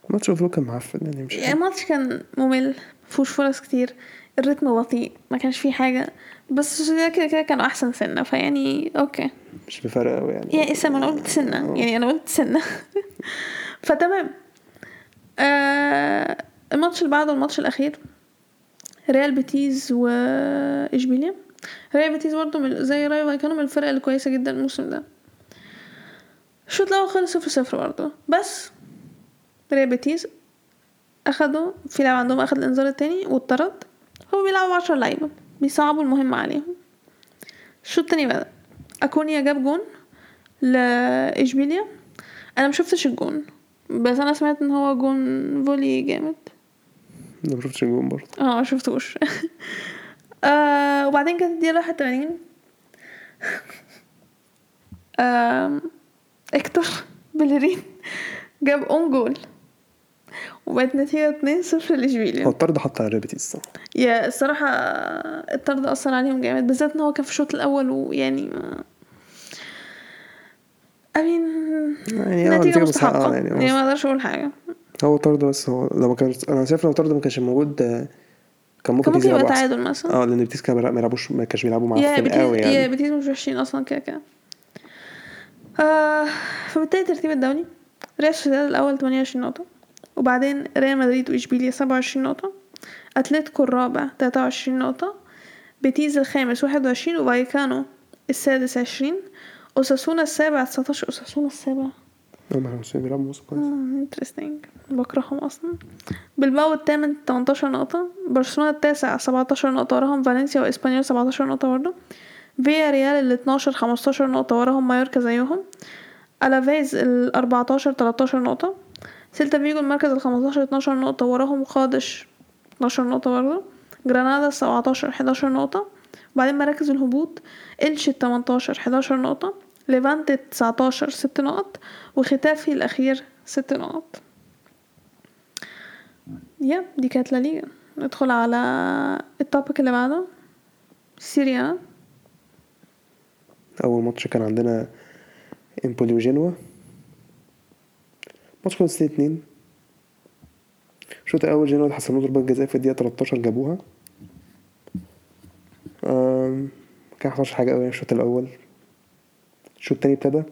الماتش المفروض كان معفن يعني مش يعني الماتش كان ممل مفيهوش فرص كتير. الريتم بطيء ما كانش فيه حاجة. بس كده كده كانوا أحسن سنة فيعني okay. مش بفرق قوي يعني. يعني اسمع أنا قلت سنة. يعني أنا قلت سنة. فتمام. آه الماتش اللي بعده الماتش الأخير ريال بيتيز واشبيليا ريال بيتيز برضه من زي رايو فايكانو من الفرق الكويسة جدا الموسم ده. الشوط الأول خلص صفر صفر برضه بس ريال بيتيز أخدوا في لاعب عندهم أخد الإنذار التاني واتطرد. هو بيلعبوا عشر لعيبة بيصعبوا المهمة عليهم. الشوط التاني بدأ أكونيا جاب جون لاشبيليا أنا مشوفتش الجون بس أنا سمعت إن هو جون volley جامد. أنا ما شفتش الجون برضه. آه ما شفتوش. آه وبعدين كانت الدقيقة واحد وتمانين. آم، إكتر بلرين جاب اون جول وبقت نتيجة اتنين صفر هو لاشبيليا الطرد حط على ريبتي الصراحه يا الصراحة الطرد أثر عليهم جامد بالذات إن هو كان في الشوط الأول ويعني ما أمين يعني آه نتيجة مستحقة يعني, يعني ما أقدرش أقول حاجة. هو طرد بس هو لو ما كانش أنا شايف لو طرد ما كانش موجود آه، كان ممكن كان يبقى. تعادل مثلا. آه لأن بيتيز كان ما يلعبوش ما كانش بيلعبوا يا معفن بيتيز قوي يا يعني بيتيز مش وحشين أصلا كده كده. آه فبالتالي الترتيب الدوري ريال سوسيداد الأول 28 نقطة. وبعدين ريال مدريد واشبيليا 27 نقطة أتلتيكو الرابع 23 نقطة بيتيز الخامس 21 وفايكانو السادس 20 أوساسونا السابع 19 أوساسونا السابع. هم المسلمين بيلعبوا موسم كويس. interesting بكرههم أصلا. بلباو الثامن 18 نقطة برشلونة التاسع 17 نقطة وراهم فالنسيا وإسبانيول 17 نقطة برضه. فيا ريال ال 12 15 نقطة وراهم مايوركا زيهم. ألافيز ال 14 13 نقطة. سيلتا فيجو المركز ال 15 12 نقطة وراهم قادش 12 نقطة برضه. جرانادا 17 11 نقطة. وبعدين مراكز الهبوط إلش 18 11 نقطة. ليفانتي 19 6 نقط. وختافي الأخير 6 نقط. yeah دي كانت لا ليجا. ندخل على ال topic اللي بعده. سيريا. أول ماتش كان عندنا امبولي وجنوا ماتش خلص 2 2 الشوط الأول جنوا اتحسبوا ضربات جزاء في الدقيقة 13 جابوها. آم، كان حصلش حاجة قوي الشوط الأول. الشوط التاني ابتدى.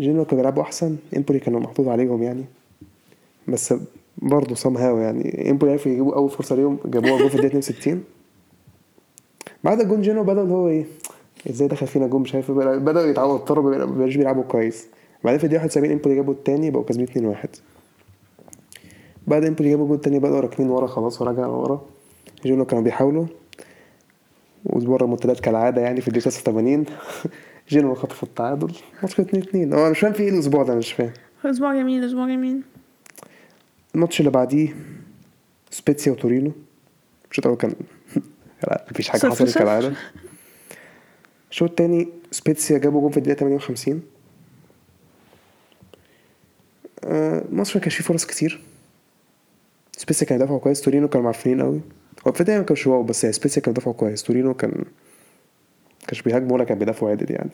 جنوا كانوا بيلعبوا أحسن. إمبولي كانوا محطوط عليهم يعني. بس برضه somehow يعني. إمبولي عرفوا يجيبوا أول فرصة ليهم جابوها جول في الدقيقة 62 بعد الجون جينوا بدأ اللي هو إيه إزاي دخل فينا جون مش عارف إيه، بدأوا يتعودوا اضطروا ما بيلعبوا كويس. بعدين في الدقيقة 71 امبولي جابوا التاني بقوا كاسبين 2 1 بعد امبولي جابوا الجون التاني بدأوا راكنين ورا خلاص ورجعوا ورا. جينوا كانوا بيحاولوا. واسبوع الريمونتادات كالعادة يعني في الدقيقة 86 جينوا خطف التعادل. ماتش 2 2 هو أنا مش فاهم في إيه الأسبوع ده مش فاهم. أسبوع جميل أسبوع جميل. الماتش اللي بعديه سبيتسيا وتورينو. الشوط الأول كان لا مفيش حاجة حصلت. كالعادة. الشوط التاني سبيتسيا جابوا جون في الدقيقة 58 آه، مصر ما كانش فيه فرص كتير. سبيتسيا كان دافعوا كويس تورينو كانوا معفنين قوي. هو في البدايه ما كانش wow بس يعني سبيتسيا كانوا دافعوا كويس. تورينو كان كانش بيهاجموا ولا كان بيدافعوا عادل يعني.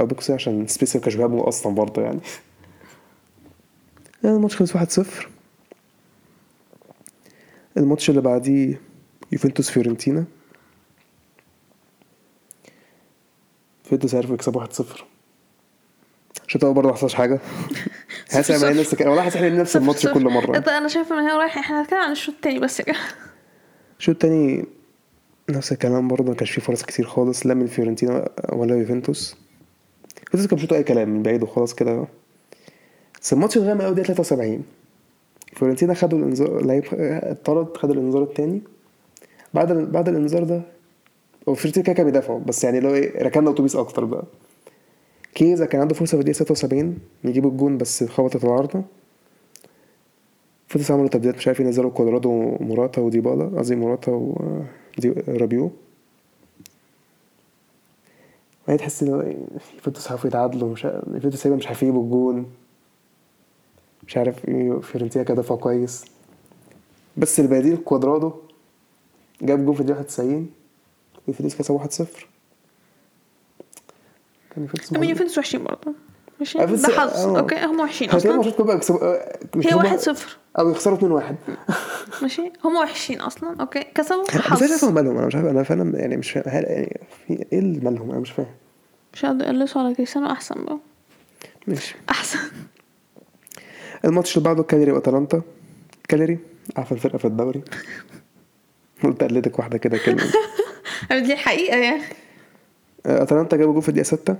أو بيكسوا عشان سبيتسيا ما كانش بيهاجموا أصلا برضه يعني. يعني الماتش خلص 1-0 الماتش اللي بعديه يوفنتوس فيورنتينا. يوفنتوس عرفوا يكسبوا 1-0 الشوط الأول برضه ما حصلش حاجة. حاسس ان صفر. نفس والله حاسس ان نفس الماتش. كل مرة؟ إنت- أنا شايفة إن هي رايح إحنا هنتكلم عن الشوط التاني بس يا جماعة. الشوط التاني نفس الكلام برضه ما كانش فيه فرص كتير خالص لا من فيورنتينا ولا يوفنتوس. يوفنتوس كان بيشوط أي كلام من بعيد وخلاص كده. بس الماتش اتغامق قوي دقيقة 73 فيورنتينا خدوا الانذار لعيب اتطرد خدوا الإنذار التاني. بعد بعد الإنذار ده هو فيورنتينا كده كانوا بيدافعوا بس يعني لو إيه ركننا أتوبيس أكتر بقى. كيزا كان عنده فرصة في الدقيقة 76 يجيبوا الجون بس خبطت العارضة فيورنتينا عملوا تبديلات مش عارف ينزلوا كوادرادو وموراتا وديبالا قصدي موراتا ورابيو بعدين تحس إن يوفنتوس عارفوا يتعادلوا مش عارف- يوفنتوس مش عارفين يجيبوا الجون. مش عارف فيورنتينا كان دفع كويس. بس البديل كوادرادو جاب جون في الدقيقة 91 يوفنتوس كسب 1-0 كان يوفنتوس من مهزوم. يوفنتوس وحشين برضه. ماشي؟ آه، بس- ده حظ. آه. okay هم وحشين أصلا. المفروض كلهم يكسبوا آه، هي يكسبوا- واحد صفر. أو يخسروا 2-1 ماشي؟ هم وحشين أصلا. okay. كسبوا بس أنا حظ مالهم. أنا مش عارف أنا فعلا يعني مش فاهم. يعني في إيه اللي مالهم؟ أنا مش فاهم. مش هيقعدوا يقلصوا على كريستيانو أحسن بقى. ماشي. أحسن. الماتش اللي بعده كاليري وأتلانتا. كاليري احسن فرقه في الدوري. قلت اقلدك واحدة كده كلمة. دي الحقيقة يعني. أتلانتا جابوا جول في الدقيقة 6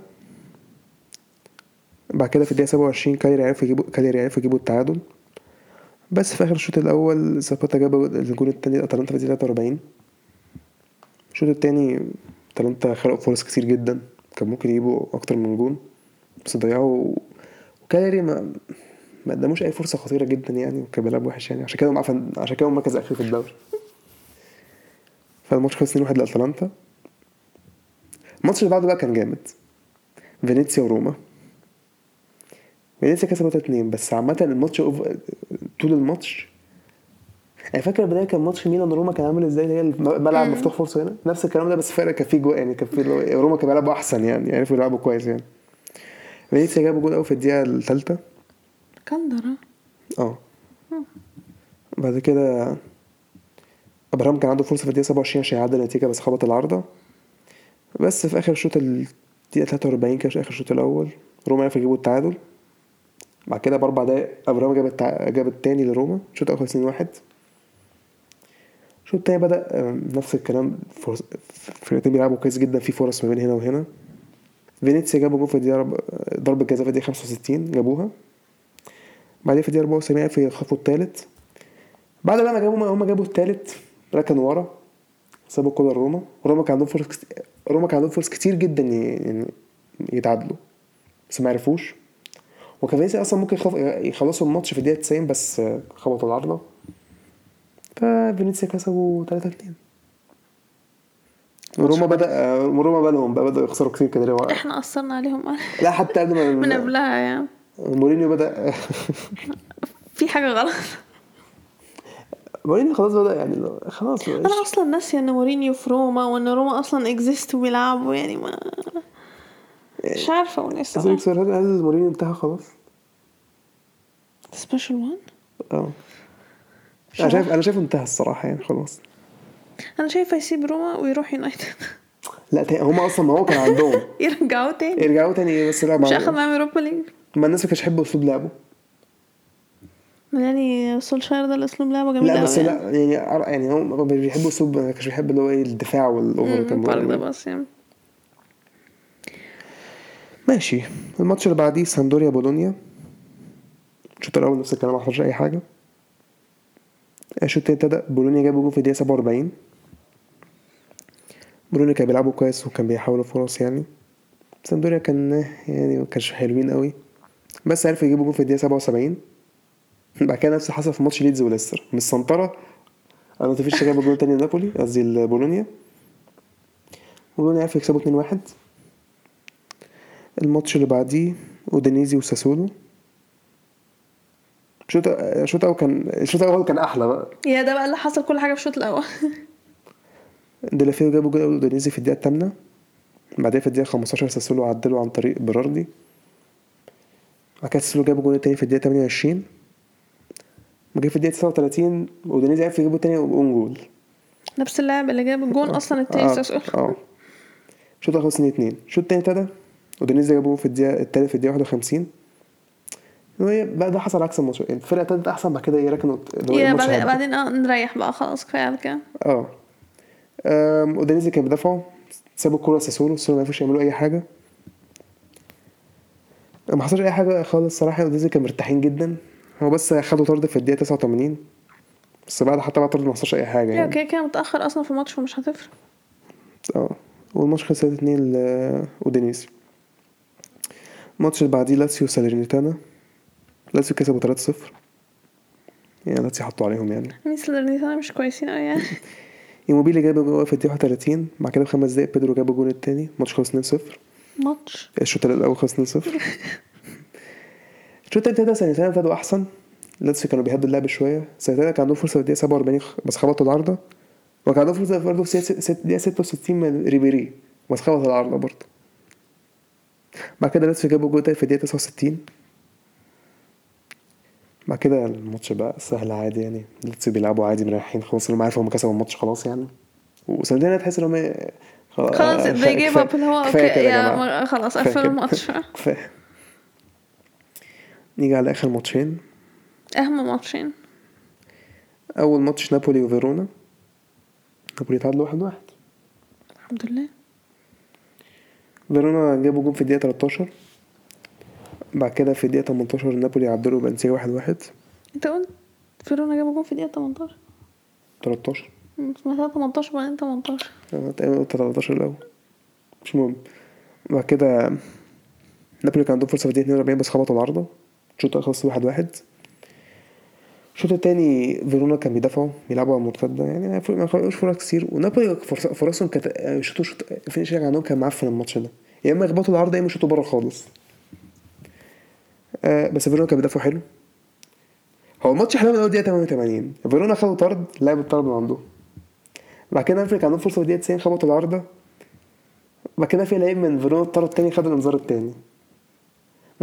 بعد كده في الدقيقة 27 كاليري عرفوا يجيبوا كاليري عرفوا يجيبوا التعادل. بس في آخر الشوط الأول زاباتا جاب الجول الثاني لأتلانتا في الدقيقة 43 الشوط الثاني أتلانتا خلقوا فرص كتير جدا. كان ممكن يجيبوا أكتر من جول بس ضيعوا. وكاليري ما ما قدموش أي فرصة خطيرة جدا يعني وكان بيلعب وحش يعني. عشان كده عشان كده هم مركز اخير في الدوري. فالماتش خلص 2-1 لأتلانتا. الماتش اللي بعده بقى كان جامد. فينيسيا وروما. فينيسيا كسبوا 3-2 بس عامة الماتش أوف... طول الماتش. يعني فاكر البداية كان ماتش ميلان وروما كان عامل إزاي؟ اللي هي الملعب مفتوح فرصة هنا. نفس الكلام ده بس فرق كان فيه جوه يعني كان فيه روما كان بيلعبوا أحسن يعني عرفوا يلعبوا كويس يعني. فينيسيا جابوا جول أوي في الدقيقة الثالثة. كندرة آه. بعد كده أبراهام كان عنده فرصة في الدقيقة 27 عشان يعدل النتيجة بس خبط العارضة. بس في آخر الشوط ال- الدقيقه 43 كده في آخر الشوط الأول روما عرفوا يجيبوا التعادل. بعد كده بأربع دقايق أبراهام جاب التع... جاب التاني لروما الشوط الأول 2 1 الشوط التاني بدأ آم، نفس الكلام فرص... فرقتين بيلعبوا كويس جدا في فرص ما بين هنا وهنا. فينيسيا جابوا جول في الدقيقة رب- ضربة جزاء في الدقيقة 65 جابوها. بعدين في الدقيقة 74 عرفوا يخطفوا التالت. بعد بقى ما جابوا هم جابوا التالت ركنوا ورا. سابوا الكورة لروما وروما كان عندهم فرص كتير روما كان عندهم فرص كتير جدا ي- يعني يتعادلوا. بس ما عرفوش. وكان فينيسيا أصلا ممكن يخلص- يخلصوا الماتش في الدقيقة 90 بس خبطوا العارضة. ففينيسيا كسبوا 3 2 وروما بدأ روما بدأوا بقى بدأوا يخسروا كتير كده. إحنا اثرنا عليهم لا حتى قبل ما من قبلها يعني مورينيو بدأ. في حاجة غلط. مورينيو خلاص بدأ يعني خلاص أنا أصلا ناسيه إن مورينيو في روما وإن روما أصلا exist وبيلعبوا يعني ما مش عارفة أقول إيه الصراحه سؤال هل مورينيو انتهى خلاص؟ special one آه. أنا شايف أنا شايف انتهى الصراحة يعني خلاص. أنا شايفه يسيب روما ويروح يونايتد لا تا- هم أصلا ما هو كان عندهم. يرجعوا تاني. يرجعوا تاني بس لا مش اخد معاهم Europa League ما الناس ما كانتش تحب اسلوب لعبه. يعني سولشاير ده الأسلوب لعبة جميل لا بس أوي لا يعني يعني هو ما بيحبوا اسلوب ما كانش بيحب اللي هو إيه الدفاع وال over يعني. كان ده. بس يعني. ماشي. الماتش اللي بعديه سامبدوريا بولونيا. الشوط الأول نفس الكلام ما حصلش أي حاجة. الشوط التاني ابتدى بولونيا جابوا جول في الدقيقة 47 بولونيا كان بيلعبوا كويس وكان بيحاولوا فرص يعني. سامبدوريا كان يعني ما كانش حلوين قوي بس عرفوا يجيبوا جول في الدقيقة 77 بعد كده نفس اللي حصل في ماتش ليدز وليستر. من السنطره أنا ما فيش جاب جول تاني نابولي قصدي بولونيا بولونيا عرفوا يكسبوا 2-1 الماتش اللي بعديه أودينيزي وساسولو. الشوط الشوط الأول كان الشوط الأول كان أحلى بقى. يا ده بقى اللي حصل كل حاجة في الشوط الأول. ديلوفيو جابوا جول أودينيزي في الدقيقة الثامنة. بعدين في الدقيقة 15 ساسولو عدلوا عن طريق بيراردي بعد كده ساسولو جابوا جول تاني في الدقيقة 28 وجه في الدقيقة 39 اودينيزي عرف يجيبوا تاني own goal. نفس اللاعب اللي جاب الجون أصلا التاني آه. آه. الشوط الأول خلص 2 2 الشوط التاني ابتدى اودينيزي جابوا في الدقيقة التالت في الدقيقة 51 وهي بقى ده حصل عكس الماتش. الفرقة ابتدت أحسن بعد كده اللي يا الماتش بعدين آه نريح بقى خلاص كفاية على كده. آه. أم، اودينيزي كان بيدافعوا. سابوا الكورة لساسولو. ساسولو ما عرفوش يعملوا أي حاجة. ما حصلش أي حاجة خالص صراحة. اودينيزي كانوا مرتاحين جدا. هو بس خدوا طرد في الدقيقة 89 بس بعد حتى بعد طرد ما حصلش أي حاجة يعني. كده كده متأخر أصلا في الماتش فمش هتفرق. آه والماتش خلص 3 2 لاودينيزي الماتش اللي بعديه لاتسيو ساليرنيتانا لاتسيو كسبوا 3 0 يعني لاتسيو حطوا عليهم يعني. مين ساليرنيتانا مش كويسين قوي يعني. إيموبيلي جاب جول في الدقيقة 31 بعد كده بخمس دقايق بيدرو جاب الجول التاني. الماتش خلص 2 0 ماتش؟ الشوط الأول خلص 2 0 الشوط التاني ابتدى ساليرنيتانا ابتدوا أحسن. لاتسيو كانوا بيهدوا اللعب شوية. ساليرنيتانا كان عندهم فرصة في الدقيقة 47 بس خبطوا العارضة. وكان عندهم فرصة برضه في الدقيقه 66 من ريبيري بس خبط العارضة برضه. بعد كده لاتسيو جابوا جول تاني في الدقيقة 69 بعد كده الماتش بقى سهل عادي يعني. لاتسيو بيلعبوا عادي مريحين خلاص. هم عارفوا هم كسبوا الماتش خلاص يعني. وساليرنيتانا تحس إن هم خلاص آه، they gave up اللي هو okay خلاص قفلوا. الماتش. كفاية. نيجي على آخر ماتشين. أهم ماتشين. أول ماتش نابولي وفيرونا. نابولي تعادلوا واحد واحد. الحمد لله. فيرونا جابوا جول في الدقيقة 13 بعد كده في الدقيقة 18 نابولي عدلوا بنسيه واحد واحد. أنت قلت فيرونا جابوا جون في الدقيقة 18 13 سمعتها 18 بعدين 18 أنا تقريبا قلت 13 الأول. مش مهم. بعد كده نابولي كان عندهم فرصة في الدقيقة 42 بس خبطوا العارضة. الشوط الأول خلص واحد واحد. الشوط التاني فيرونا كان بيدافعوا بيلعبوا على المرتدة يعني ما خلقوش فرص كتير. ونابولي فرص- فرصهم كانت شوطوا شوط الفينيشنج عندهم كان معفن الماتش ده. يا إما يخبطوا العارضة يا إما يشوطوا بره خالص. آه بس فيرونا كان بيدافعوا حلو. هو الماتش حلو من أول دقيقة 88 فيرونا خدوا طرد لعبوا الطرد من عندهم بعد كده نابولي كان عندهم فرصة في الدقيقة 90 خبطوا العارضة بعد كده في لعيب من فيرونا الطرد التاني خد الإنذار التاني.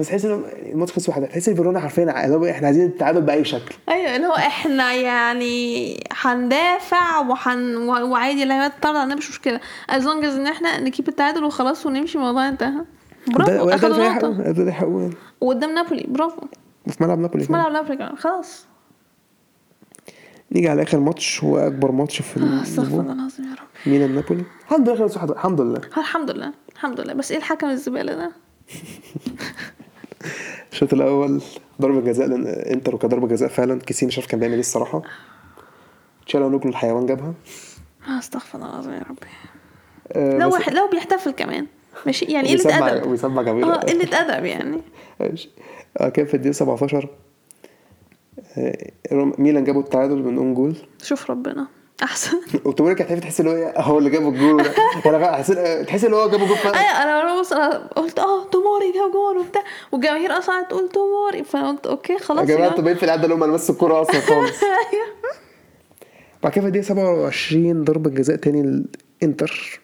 بس تحس ان الماتش خلص واحد تحس إن فيرونا حرفيا اللي هو إحنا عايزين التعادل بأي شكل. أيوه اللي هو إحنا يعني هندافع وحن وعادي اللعيبه تطلع عندنا مش مشكلة. as long as إن إحنا ن keep التعادل وخلاص ونمشي الموضوع انتهى. برافو ده- أخدوا نقطة. ده اللي. وقدام نابولي برافو. وفي ملعب نابولي في ملعب نابولي كمان. خلاص. نيجي على آخر ماتش هو أكبر ماتش في آه، استغفر الله العظيم يا رب. ميلان نابولي. الحمد لله الحمد لله. الحمد لله. الحمد لله. بس إيه الحكم الزبالة ده؟ الشوط الأول ضربة جزاء لأن إنتر وكضربة جزاء فعلا. كيسي مش عارف كان بيعمل إيه الصراحة. تشالهانوجلو الحيوان جابها. آه، استغفر الله العظيم يا ربي. آه، لو واحد لو بيحتفل كمان. ماشي يعني قله أدب. ويسمع جميل آه قله أدب يعني. ماشي. آه، كان في الدقيقة 17 آه، روم- ميلان جابوا التعادل من own goal. شوف ربنا. أحسن. وتقول لك هتحس تحس ان هو إيه، هو اللي جاب الجول يعني حسيت تحس ان هو جاب الجول فعلا. أيوه أنا بص أنا قلت آه توموري جاب جول وبتاع. والجماهير أصلا قاعدة تقول توموري فانا قلت okay yeah خلاص جماعة يا أنتوا باين في العاده اللي هم لمسوا الكوره أصلا خالص. أيوه. بعد كده في الدقيقة 27 ضربة جزاء تاني الانتر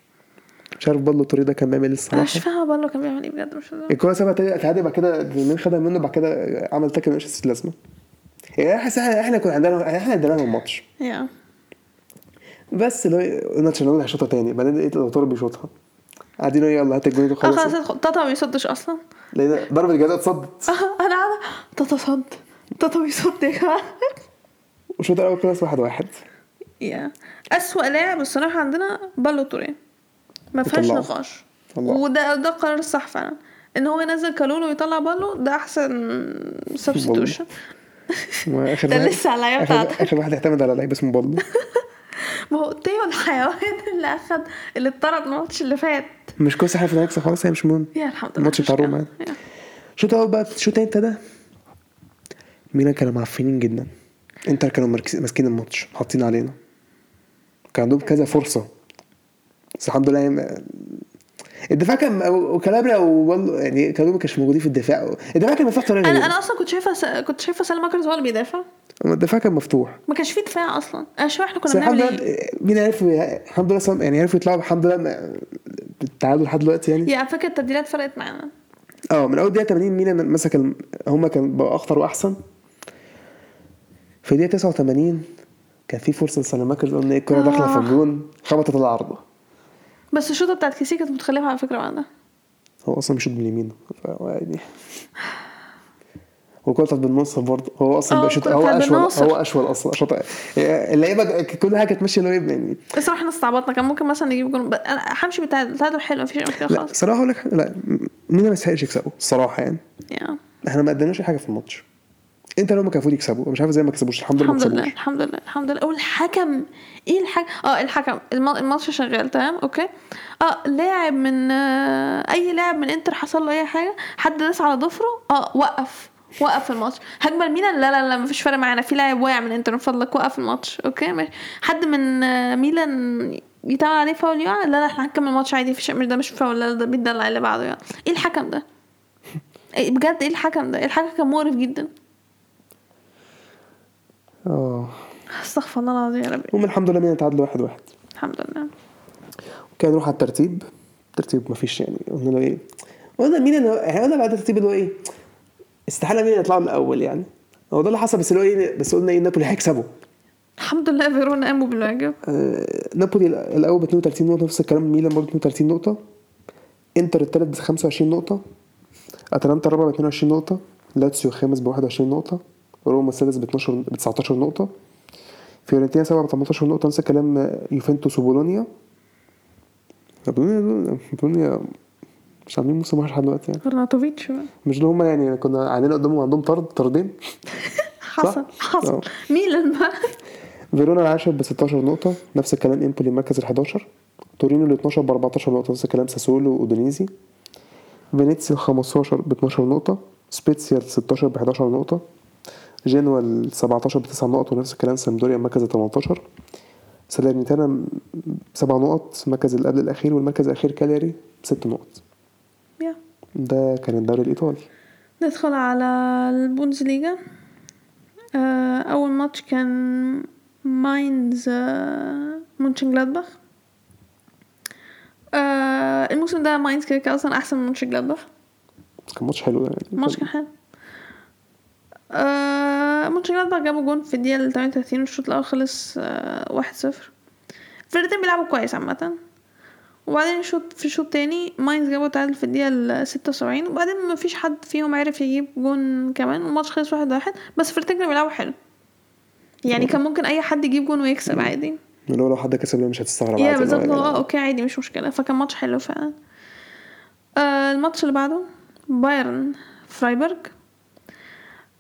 مش عارف بالو توري ده كان بيعمل إيه أنا مش الصراحه فاهمة بالو كان بيعمل إيه بجد مش فاهمة. الكوره سابها تاني تعادل بعد كده مين خدها منه بعد كده عمل تاكل مش لازمه يعني انا إحنا إحنا كنا عندنا إحنا عندنا الماتش. يا. بس اللي هو قلنا تشيرنوبل هيشوطها تاني بعدين لقيت لو بيشوطها. قاعدين يقولوا يلا هات آه وخلاص خلاص. ادخل. تاتا ما بيصدش أصلا. لقينا ضربة جزاء اتصدت. آه، أنا قاعدة تاتا صد تاتا بيصد يا جماعة. والشوط الأول خلص واحد واحد. يا. أسوأ لاعب الصراحة عندنا بالو توري ما فيهاش. نقاش. وده ده القرار الصح فعلا. إن هو ينزل كالولو ويطلع بالو ده أحسن substitution ده لسه على العيال اخر, بتاعته. آخر واحد اعتمد على لعيب اسمه بالو. ما هو تيو الحيوان اللي اخد اللي اتطرد الماتش اللي فات. مش كويس إحنا في هنكسب خلاص هي مش مهم. yeah الحمد لله الماتش بتاع روما. يعني. الشوط الأول بقى الشوط التاني ابتدى ميلان كانوا معفنين جدا. إنتر كانوا ماسكين الماتش حاطين علينا. كان عندهم كذا فرصة. بس الحمد لله يعني الدفاع كان وكالابريا وبالو يعني كانوا ما كانش موجودين في الدفاع. الدفاع كان مفتوح أنا أنا أصلا كنت شايفة س... كنت شايفة سالم ماكرز هو اللي بيدافع. الدفاع كان مفتوح. ما كانش فيه دفاع أصلا. أنا مش فاهم إحنا كنا بنعمل إيه. مين عرف الحمد لله سام- يعني عرفوا يطلعوا الحمد لله بالتعادل لحد دلوقتي يعني. يا على فكرة التبديلات فرقت معانا. آه من أول دقيقة 80 ميلان مسك الم... هم كان بقوا أخطر وأحسن. في دقيقة 89 كان في فرصة لسالاماكرز قلنا إيه الكوره داخلة في آه. الجون خبطت العارضه بس الشوطة بتاعت كيسي كانت متخلفة على فكرة بعدها هو أصلا بيشوط باليمين فهو يعني. هو كوره بالنص برضه. هو أصلا آه، بيشوط الكرة هو أشول. هو أشول أصلا. شوط اللعيبة كل حاجة تمشي اللي هو يعني الصراحه إحنا استعبطنا كان ممكن مثلا نجيب جول ب- أنا همشي بالتعادل التعادل حلو. مفيش مشكله خالص. صراحة أقول لك لا مين ما يستحقش يكسبوا الصراحه يعني. إحنا ما قدمناش حاجة في الماتش. انت لو ما كان المفروض يكسبوا. مش عارف إزاي ما كسبوش. الحمد لله الحمد لله الحمد لله الحمد لله. والحكم إيه الحكم؟ آه الحكم. الم- الماتش شغال تمام؟ okay. آه لاعب من آه أي لاعب من إنتر حصل له أي حاجة؟ حد داس على ضفره آه وقف. وقف الماتش. هجمة ميلان لا لا لا مفيش فرق معانا. في لاعب واقع من انتر من فضلك وقف الماتش. okay ماشي. حد من ميلان يتعمل عليه فاول؟ يقع لا لا إحنا هنكمل الماتش عادي مفيش مش ده مش فاول لا ده بيدلع اللي بعده يعني إيه الحكم ده؟ إيه بجد إيه الحكم ده؟ الحكم كان مقرف جدا. آه. استغفر الله العظيم يا ربي. هم الحمد لله مين تعادلوا واحد واحد. الحمد لله. كان نروح على الترتيب. الترتيب ما فيش يعني. قلنا له إيه؟ قلنا مين يعني قلنا بعد الترتيب اللي هو إيه؟ استحالة مين يطلعوا من الأول يعني؟ هو ده اللي حصل بس اللي هو إيه بس قلنا إيه نابولي هيكسبوا. الحمد لله فيرونا قاموا بالواجب آه نابولي الأول ب 32 نقطة نفس الكلام ميلان برضه 32 نقطة. إنتر الثالث ب 25 نقطة. أتلانتا الرابع ب 22 نقطة. لاتسيو الخامس ب 21 نقطة. روما السادس ب 12 ب 19 نقطة. فيورنتينا سبعة ب 18 نقطة. نفس الكلام آه، يوفنتوس وبولونيا. بولونيا بولونيا مش عاملين موسم وحش لحد دلوقتي يعني. أرناوتوفيتش مش اللي هم يعني كنا عندنا قدامهم عندهم طرد طردين. حصل حصل. آه. ميلان بقى. فيرونا العاشر ب 16 نقطة نفس الكلام امبولي المركز ال 11 تورينو ال 12 ب 14 نقطة نفس الكلام ساسولو أودينيزي فينيتسيا ال 15 ب 12 نقطة سبيتسيا ال 16 ب 11 نقطة. جنوا ال 17 ب 9 نقط ونفس الكلام سامبدوريا المركز ال 18 سالرنيتانا بسبع نقط المركز اللي قبل الأخير والمركز الأخير كالياري بست نقط. ده كان الدوري الإيطالي. ندخل على البوندسليجا آه، أول ماتش كان ماينز آه، مونشن جلادباخ آه، الموسم ده ماينز كده كده أصلا أحسن من مونشن جلادباخ كان ماتش حلو يعني. الماتش كان حلو. مونشن جلادباخ جابوا جون في الدقيقة ال 38 والشوط الأول خلص واحد صفر. الفرقتين بيلعبوا كويس عامة. وبعدين شوط في شوط تاني ماينز جابوا تعادل في الدقيقة ال 76 وبعدين مفيش حد فيهم عرف يجيب جون كمان والماتش خلص واحد واحد. بس الفرقتين كانوا بيلعبوا حلو. يعني كان ممكن أي حد يجيب جون ويكسب عادي. اللي هو لو حد كسب مش هتستغرب yeah عادي بالظبط. اللي هو آه okay عادي مش مشكلة. فكان ماتش حلو فعلا. آه الماتش اللي بعده بايرن فرايبرج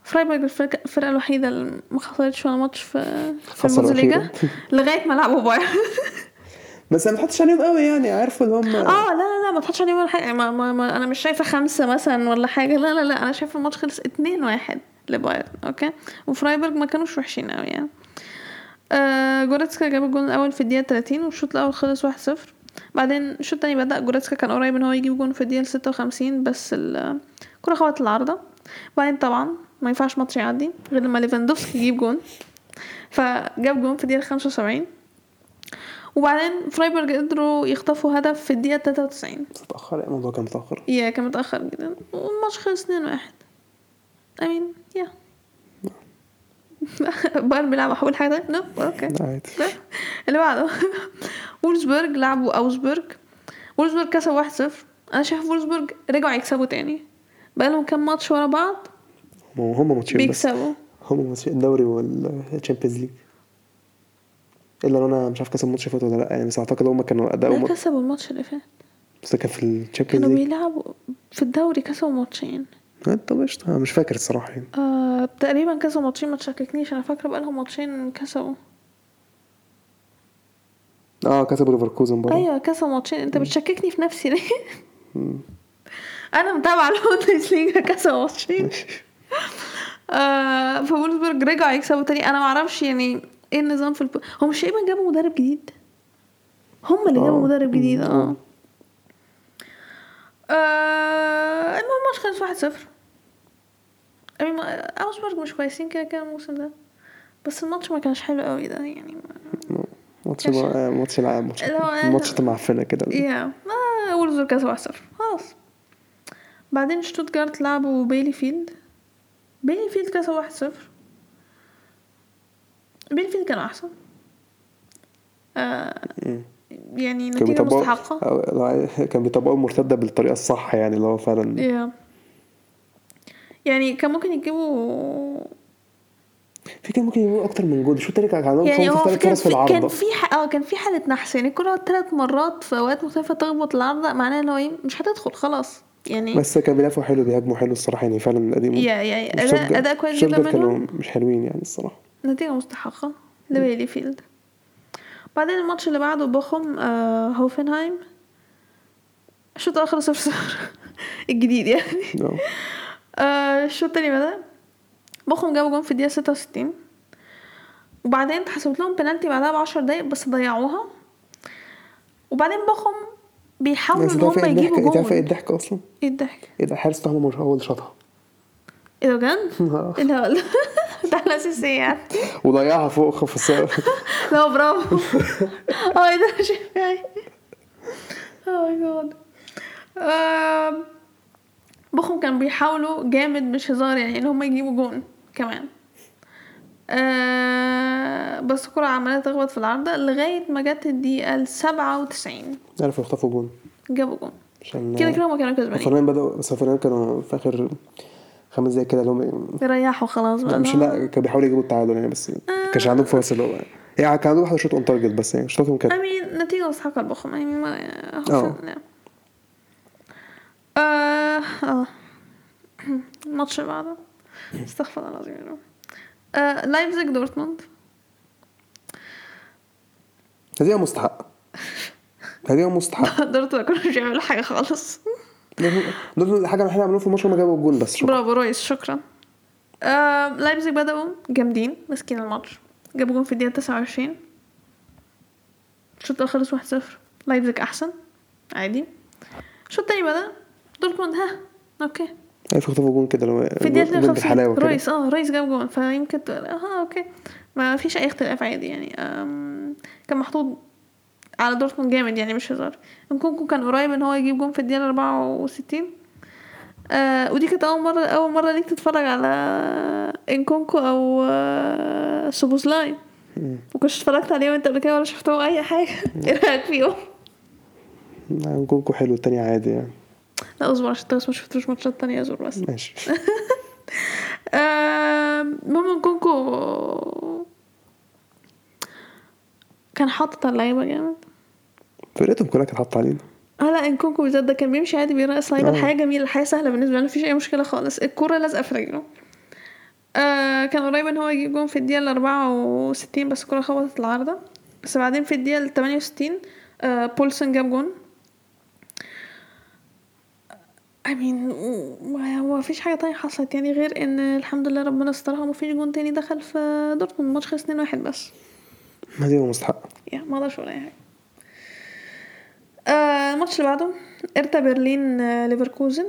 فرايبرج الفرقة, الفرقة الوحيدة اللي ما خسرتش ولا ماتش في في البوندسليجا. لغاية ما لعبوا بايرن. بس ما تحطش عليهم قوي يعني عارفوا اللي هم آه لا لا لا ما تحطش عليه ولا حاجة. ما, ما, ما أنا مش شايفة خمسة مثلا ولا حاجة. لا لا لا أنا شايفة الماتش خلص 2 1 لبايرن okay؟ وفرايبورغ ما كانوش وحشين قوي يعني. آه جوريتسكا جاب الجون الأول في الدقيقة 30 والشوط الأول خلص 1-0 بعدين الشوط التاني بدأ جوريتسكا كان قريب إن هو يجيب جون في الدقيقة 56 بس الكره خبطت العارضة. بعدين طبعا ما ينفعش ماتش يعدي غير لما ليفاندوفسكي يجيب جون. فجاب جون في الدقيقة 75 وبعدين فرايبورغ قدروا يخطفوا هدف في الدقيقة 93 بس اتأخر يعني الموضوع كان متأخر. yeah كان متأخر جدا. والماتش خلص 2 1 I mean yeah. بايرن بيلعب أول حاجة no okay عادي. لا. اللي بعده. وولفسبورج لعبوا اوجسبورج وولفسبورج كسب 1-0 أنا شايف وولفسبورج رجعوا يكسبوا تاني. بقالهم كام ماتش ورا بعض؟ هم ماتشين بيكسبوا. هم ماتشين الدوري وال Champions League إلا لو أنا مش عارف كسب الماتش اللي فات ولا لأ يعني بس أعتقد هم كانوا لا اداؤهم كسبوا الماتش اللي فات. بس ده كان في ال Champions كانوا بيلعبوا في الدوري كسبوا ماتشين. طب قشطة أنا مش فاكر الصراحة يعني. آه تقريبا كسبوا ماتشين ما تشككنيش أنا فاكرة بقالهم ماتشين كسبوا. آه كسبوا ليفركوزن برضه. أيوه كسبوا ماتشين. أنت بتشككني في نفسي ليه؟ أنا متابعة البوندسليجا كسبوا ماتشين. آه فولفسبورج رجعوا يكسبوا تاني. أنا معرفش يعني إيه النظام في الب... هم مش تقريبا جابوا مدرب جديد؟ هم اللي جابوا آه. مدرب جديد آه. آه. آه، المهم مش خلص واحد صفر. اوجسبورج مش كويسين كده كده الموسم ده. بس الماتش ما كانش حلو قوي ده يعني ماتش آه، ماتش العام ماتش معفنه كده. yeah ما وولفز كسبوا 1 0 خلاص. بعدين شتوتجارت لعبوا بيليفيلد بيليفيلد كسبوا 1 0 بيليفيلد كان أحسن. آه، يعني نتيجة مستحقة. كان بيطبقوا المرتدة بالطريقة الصح يعني اللي هو فعلا. يعني كان ممكن يجيبوا في كان ممكن يجيبوا أكتر من جول شو ترك عندهم يعني هو كان في, في كان في آه كان في حالة نحس. يعني الكره ثلاث مرات في أوقات مختلفة تخبط العارضه معناه ان هو إيه مش هتدخل خلاص. يعني بس كان بيلافوا حلو بيهاجموا حلو الصراحة يعني فعلا اداء يا يا اداء كويس جدا منهم. مش حلوين يعني الصراحة. نتيجة مستحقة. لبيلي فيلد بعدين الماتش اللي بعده بوخم آه هوفنهايم. الشوط خلص صفر صفر. الجديد يعني. آه. آه الشوط التاني بدأ. بوخم جابوا جون في الدقيقة ستة وستين. وبعدين اتحسبت لهم بنالتي بعدها بعشر دقايق بس ضيعوها. وبعدين بوخم بيحاولوا إن هم يجيبوا الضحك تعرف إيه جون. الضحك أصلا؟ إيه الضحك؟ إيه ده بتاعهم مش هو اللي شاطها. إيه ده بجد؟ إيه ده ده يعني؟ وضيعها فوق السقف لا برافو. آه إيه ده شايفاي oh my God بوخم كان بيحاولوا جامد مش هزار يعني إن هم يجيبوا جون كمان. آه بس الكرة عمالة تخبط في العارضة لغاية ما جت الدقيقة السبعة وتسعين. عرفوا يخطفوا جون. جابوا جون. كده كده هما كانوا كسبانين. الفرنان بدأوا بس الفرنان كانوا في آخر خمس دقايق كده اللي هم يريحوا خلاص بقى. لا مش لا كانوا بيحاولوا يجيبوا التعادل يعني بس ما كانش عندهم فرص اللي هو يعني كان عندهم واحدة shot on target بس يعني شوطهم كانت I mean نتيجة مستحقة لبوخم يعني ما آه. آه الماتش اللي بعده. استغفر الله العظيم آه لايبزيج دورتموند هدية مستحقة. هدية مستحقة. دورتموند ما كانوش بيعملوا حاجة خالص. دول الحاجة الوحيدة اللي عملوها في الماتش هم جابوا الجون بس. شكرا. برافو رويس شكرا. آه لايبزيج بدأوا جامدين ماسكين الماتش. جابوا جون في تسعة وعشرين. الشوط الأول خلص واحد صفر. لايبزيج أحسن؟ عادي. الشوط التاني بدأ. دورتموند ها okay. عرفوا يخطفوا جون كده هو في الدقيقة جون 52 بالحلاوة كده. رويس آه رويس جاب جون فيمكن آه okay. ما فيش أي اختلاف عادي يعني. كان محطوط على دورتموند جامد يعني مش هزار. نكونكو كان قريب إن هو يجيب جون في الدقيقة 64 آه ودي كانت أول مرة أول مرة ليك تتفرج على نكونكو أو آه سوبوسلاي. مم. وكنتش اتفرجت عليه وأنت قبل كده ولا شفتهم أي حاجة. إيه رأيك فيهم؟ نكونكو حلو التاني عادي يعني. لا أصبر عشان ما شفتوش ماتشات تانية اصبر بس. ماشي. um، المهم نكونكو كان حاطط على اللعيبة جامد. فرقتهم كلها كانت حاطة علينا. آه لا نكونكو بالذات ده كان بيمشي عادي بيرقص لعيبة. الحياة جميلة الحياة سهلة بالنسبة له مفيش أي مشكلة خالص. الكورة لازقة في رجله. آه كان قريب إن هو يجيب جون في الدقيقة الأربعة وستين بس الكورة خبطت العارضة. بس بعدين في الدقيقة التمانية وستين آه بولسن جاب جون. I mean هو مفيش حاجة تانية حصلت يعني غير إن الحمد لله ربنا استرها ومفيش جون تاني دخل في دورتموند الماتش خلص 2 واحد بس. هزيمة مستحقة yeah ما أقدرش أقول أي حاجة. آه الماتش اللي بعده هيرتا برلين آه، ليفركوزن.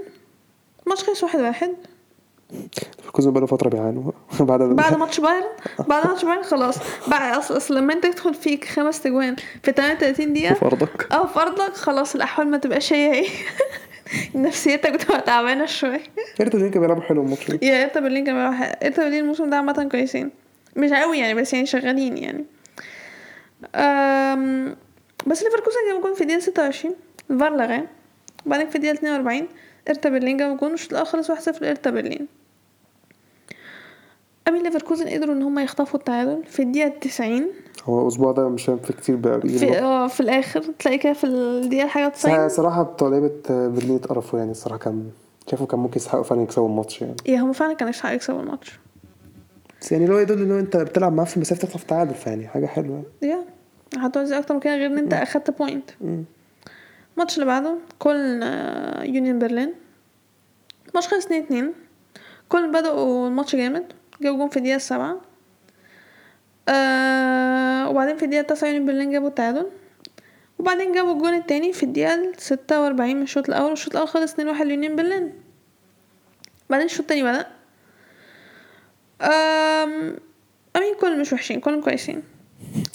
الماتش خلص واحد واحد. ليفركوزن بقاله فترة بيعانوا. بعد بعد ماتش بايرن بعد ماتش بايرن خلاص. بعد أصل أصل لما أنت تدخل فيك خمس تجوان في 38 دقيقة في أرضك. آه في أرضك خلاص الأحوال ما تبقاش هي هي. نفسيتك بتبقى تعبانة شوية. هيرتا دي كانوا بيلعبوا حلو الماتش ده. yeah هيرتا برلين كان بيلعبوا حلو. هيرتا برلين الموسم ده عامة كويسين. مش قوي يعني بس يعني شغالين يعني. بس ليفركوزن جاب جون في الدقيقة 26 الفار لغاه. وبعدين في الدقيقة 42 هيرتا برلين جاب جون والشوط الأول خلص 1-0 لهيرتا برلين I mean ليفركوزن قدروا إن هم يخطفوا التعادل. في الدقيقة 90 هو الأسبوع ده مش هينفع كتير بقى. في آه في الآخر تلاقي كده في الدقيقة حاجة 90 صراحة بتوع لعيبة برلين اتقرفوا يعني الصراحة كان شافوا كان ممكن يستحقوا فعلا يكسبوا الماتش يعني. yeah هم فعلا كانوا يستحقوا يكسبوا الماتش. بس يعني لو يدل ان هو أنت بتلعب معاه في مسافة تخطف تعادل فيعني حاجة حلوة. yeah هتوزع أكتر من كده غير إن أنت أخدت point. الماتش اللي بعده آه، يونيون برلين الماتش خلص 2 2 كولن بدأوا الماتش جامد. جابوا جون في الدقيقة السابعة. آه وبعدين في الدقيقة التاسعة يونيون برلين جابوا التعادل. وبعدين جابوا الجون التاني في الدقيقة ستة وأربعين من الشوط الأول. والشوط الأول خلص اتنين واحد ليونيون برلين بعدين الشوط التاني بدأ. آم، أمين كل مش وحشين كلهم كويسين.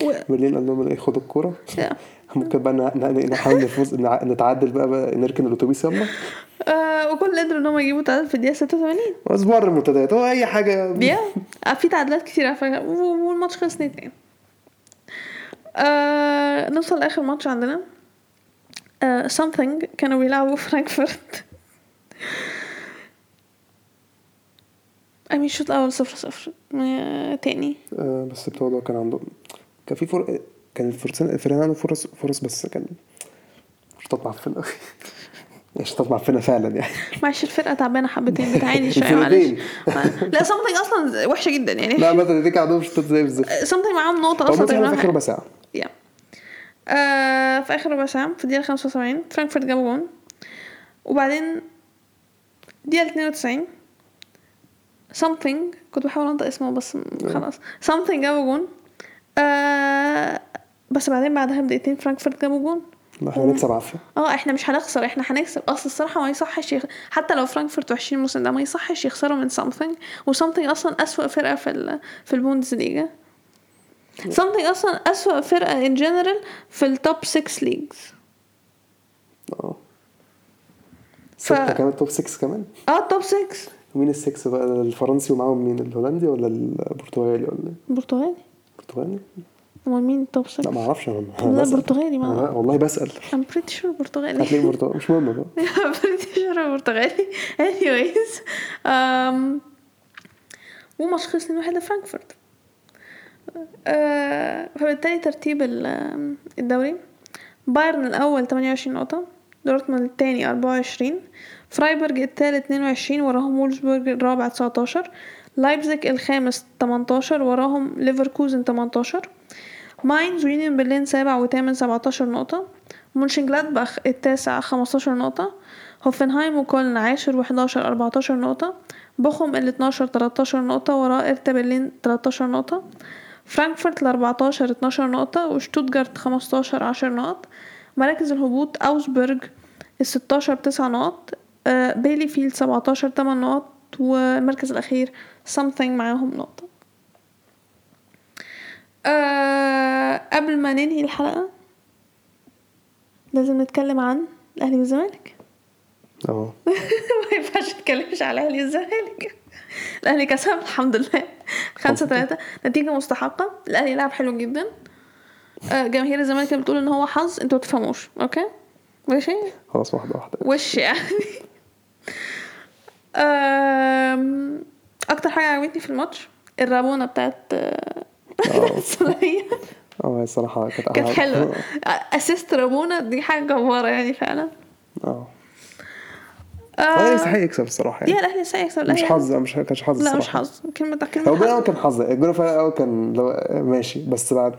و... برلين قال لهم إيه خدوا الكورة؟ يا. ممكن بقى نحاول نفوز نع- نتعادل بقى, بقى نركن الأتوبيس يلا. آه وكل قدروا إن هم يجيبوا تعادل في ستة وثمانين. أسبوع المنتديات هو أي حاجة. يا آه، في تعادلات كتير والماتش خلص 2 2 آه نوصل لآخر ماتش عندنا. آه something كانوا بيلعبوا فرانكفورت. أمين الشوط الأول صفر صفر. آه تاني آه، بس بتوع كان عندهم كان في فرق كان الفرسان الفريقين عندهم فرص فرص بس كان شطات معفنة أوي يعني شطات معفنة فعلا يعني. معلش الفرقة تعبانة حبتين بتعاني شوية معلش. لا something أصلا وحشة جدا يعني. لا مثلا دي كان عندهم شطات زي الزفت something معاهم نقطة هو أصلا مثلا في آخر ربع ساعة. yeah آه في آخر ربع ساعة في الدقيقة 75 فرانكفورت جابوا جون. وبعدين الدقيقه 92 something. كنت بحاول أنطق اسمه بس خلاص. something جابوا جون. آه بس بعدين بعدها بدقيقتين فرانكفورت جابوا جون. إحنا نكسب عافية آه إحنا مش هنخسر إحنا هنكسب. أصل الصراحة ما يصحش يخ... حتى لو فرانكفورت وحشين الموسم ده ما يصحش يخسروا من something. و something أصلا أسوأ فرقة في ال... في البوندسليجا. something أصلا أسوأ فرقة in general في ال top 6 leagues آه. ف- كمان top 6 كمان؟ آه top 6 مين السكس بقى؟ الفرنسي ومعاهم مين؟ الهولندي ولا البرتغالي ولا إيه؟ برتغالي. البرتغالي امال مين ال top 6 لا ما أعرفش. أنا لا. برتغالي ما والله بسأل. I'm pretty sure برتغالي. هتلاقي برتغالي مش مهم بقى. I'm pretty sure برتغالي. Anyways um, وماتش خلص 2 1 لفرانكفورت آه فبالتالي ترتيب ال- الدوري. بايرن الأول 28 نقطة. دورتموند التاني 24 فرايبورج التالت 22 وراهم وولفسبورج الرابع 19 لايبزيج الخامس 18 وراهم ليفركوزن 18 ماينز ويونيون برلين سابع وثامن 17 نقطة. مونشنجلادباخ التاسع 15 نقطة. هوفنهايم وكولن عاشر و11 14 نقطة. بوخم ال 12 13 نقطة. وراه هرتا برلين 13 نقطة. فرانكفورت ال 14 12 نقطة. وشتوتجارت 15 10 نقط. مراكز الهبوط أوجسبورج ال 16 9 نقط. آه، بيليفيلد 17 8 نقط والمركز الأخير something معاهم نقطة. آه قبل ما ننهي الحلقة لازم نتكلم عن الأهلي والزمالك. آه ما ينفعش نتكلمش على الأهلي والزمالك. الأهلي كسب الحمد لله. خمسة تلاتة. نتيجة مستحقة. الأهلي لعب حلو جدا. آه جماهير الزمالك بتقول إن هو حظ أنتوا تفهموش. أوكي؟ ماشي؟ خلاص واحدة واحدة. وش يعني؟ آم، أكتر حاجة عجبتني في الماتش الرابونة بتاعت آه، آه السولية آه هي الصراحة كانت كانت حلوة. assist rabona دي حاجة جبارة يعني فعلا. آه. الاهلي يستحق يكسب الصراحة يا يعني الأهلي يستحق يكسب. مش حظ مش كانش حظ لا مش. حظ. كلمه هو كلمه الجول حظ. الأول كان حظ. الجول الأول كان لو ماشي بس بعد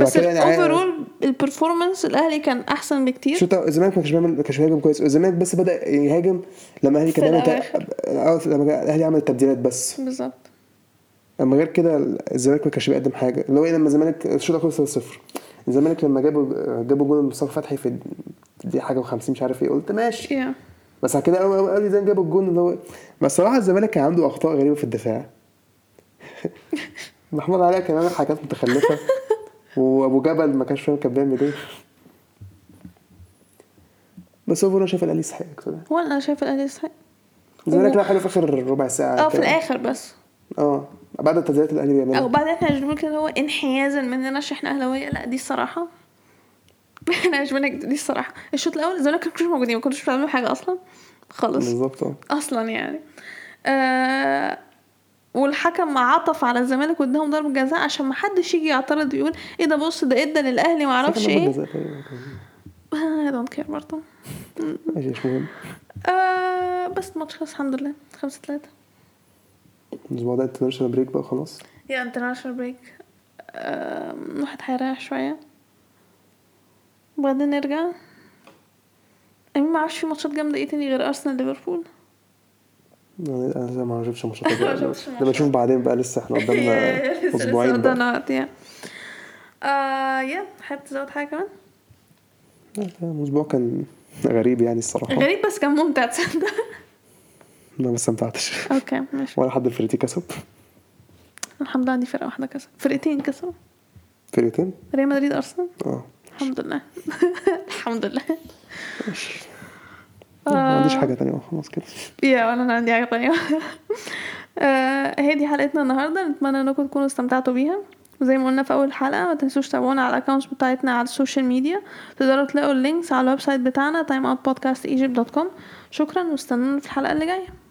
بس بعد كده يعني ال performance الأهلي كان أحسن بكتير. شو تا- الزمالك ما كانش بيعمل ما كانش بيهاجم كويس. الزمالك بس بدأ يهاجم لما الأهلي كان بيعمل آه لما الأهلي عمل تبديلات بس. بالظبط. أما غير كده الزمالك ما كانش بيقدم حاجة. اللي هو إيه لما الزمالك الشوط الأول خلص 0 الزمالك لما جابوا جابوا جول مصطفى فتحي في دي حاجة و50 مش عارف إيه قلت ماشي. يا بس على كده اول اول زي جابوا الجون اللي هو بس الصراحه الزمالك كان عنده أخطاء غريبة في الدفاع. محمود علاء كان عامل حاجات متخلفة. وأبو جبل ما كانش فاهم كان بيعمل إيه. بس هو أنا شايف الأهلي يستحق يكسب هو أنا شايفه الأهلي يستحق. الزمالك لعب حلو في آخر ربع ساعة آه في كده. الآخر بس. آه بعد التبديلات الأهلي بيعملها. أو بعدين إحنا مش بنقول كده هو انحيازا مننا عشان إحنا أهلاوية. لا دي الصراحة. إحنا مش دي الصراحة. الشوط الأول الزمالك ما كانوش موجودين ما كنتوش بتعملوا حاجة أصلا. خالص. بالظبط آه. أصلا يعني. آه والحكم عطف على الزمالك واداهم ضربة جزاء عشان ما حدش يجي يعترض ويقول إيه ده بص ده إدى للأهلي ما أعرفش إيه. I don't care برضه ماشي مش مهم. آه بس الماتش خلص الحمد لله. 5 3 الأسبوع ده international break بقى خلاص؟ yeah international break الواحد هيريح شوية. وبعدين نرجع. أمين ما عرفش في ماتشات جامدة إيه تاني غير أرسنال ليفربول؟ أنا أنا زي ما شفتش لما نشوف بعدين بقى لسه إحنا قدامنا لسه- لسه أسبوعين بقى. قدامنا وقت يا آه يا حابب تزود حاجة كمان؟ الأسبوع كان غريب يعني الصراحة. غريب بس كان ممتع تصدق؟ أنا ما استمتعتش. أوكي ماشي. ولا حد فرقتي كسب. الحمد لله عندي فرقة واحدة كسب. فرقتين كسبوا. فرقتين؟ ريال مدريد أرسنال؟ آه. الحمد لله. الحمد لله. ماشي. ما عنديش حاجة تانية خلاص كده. يا ولا أنا عندي حاجة تانية. آه، هي دي حلقتنا النهارده نتمنى إنكم تكونوا استمتعتوا بيها. وزي ما قلنا في أول حلقة ما تنسوش تابعونا على ال accounts بتاعتنا على ال social media. تقدروا تلاقوا ال links على ال website بتاعنا timeoutpodcastegypt.com شكرا واستنونا في الحلقة اللي جاية.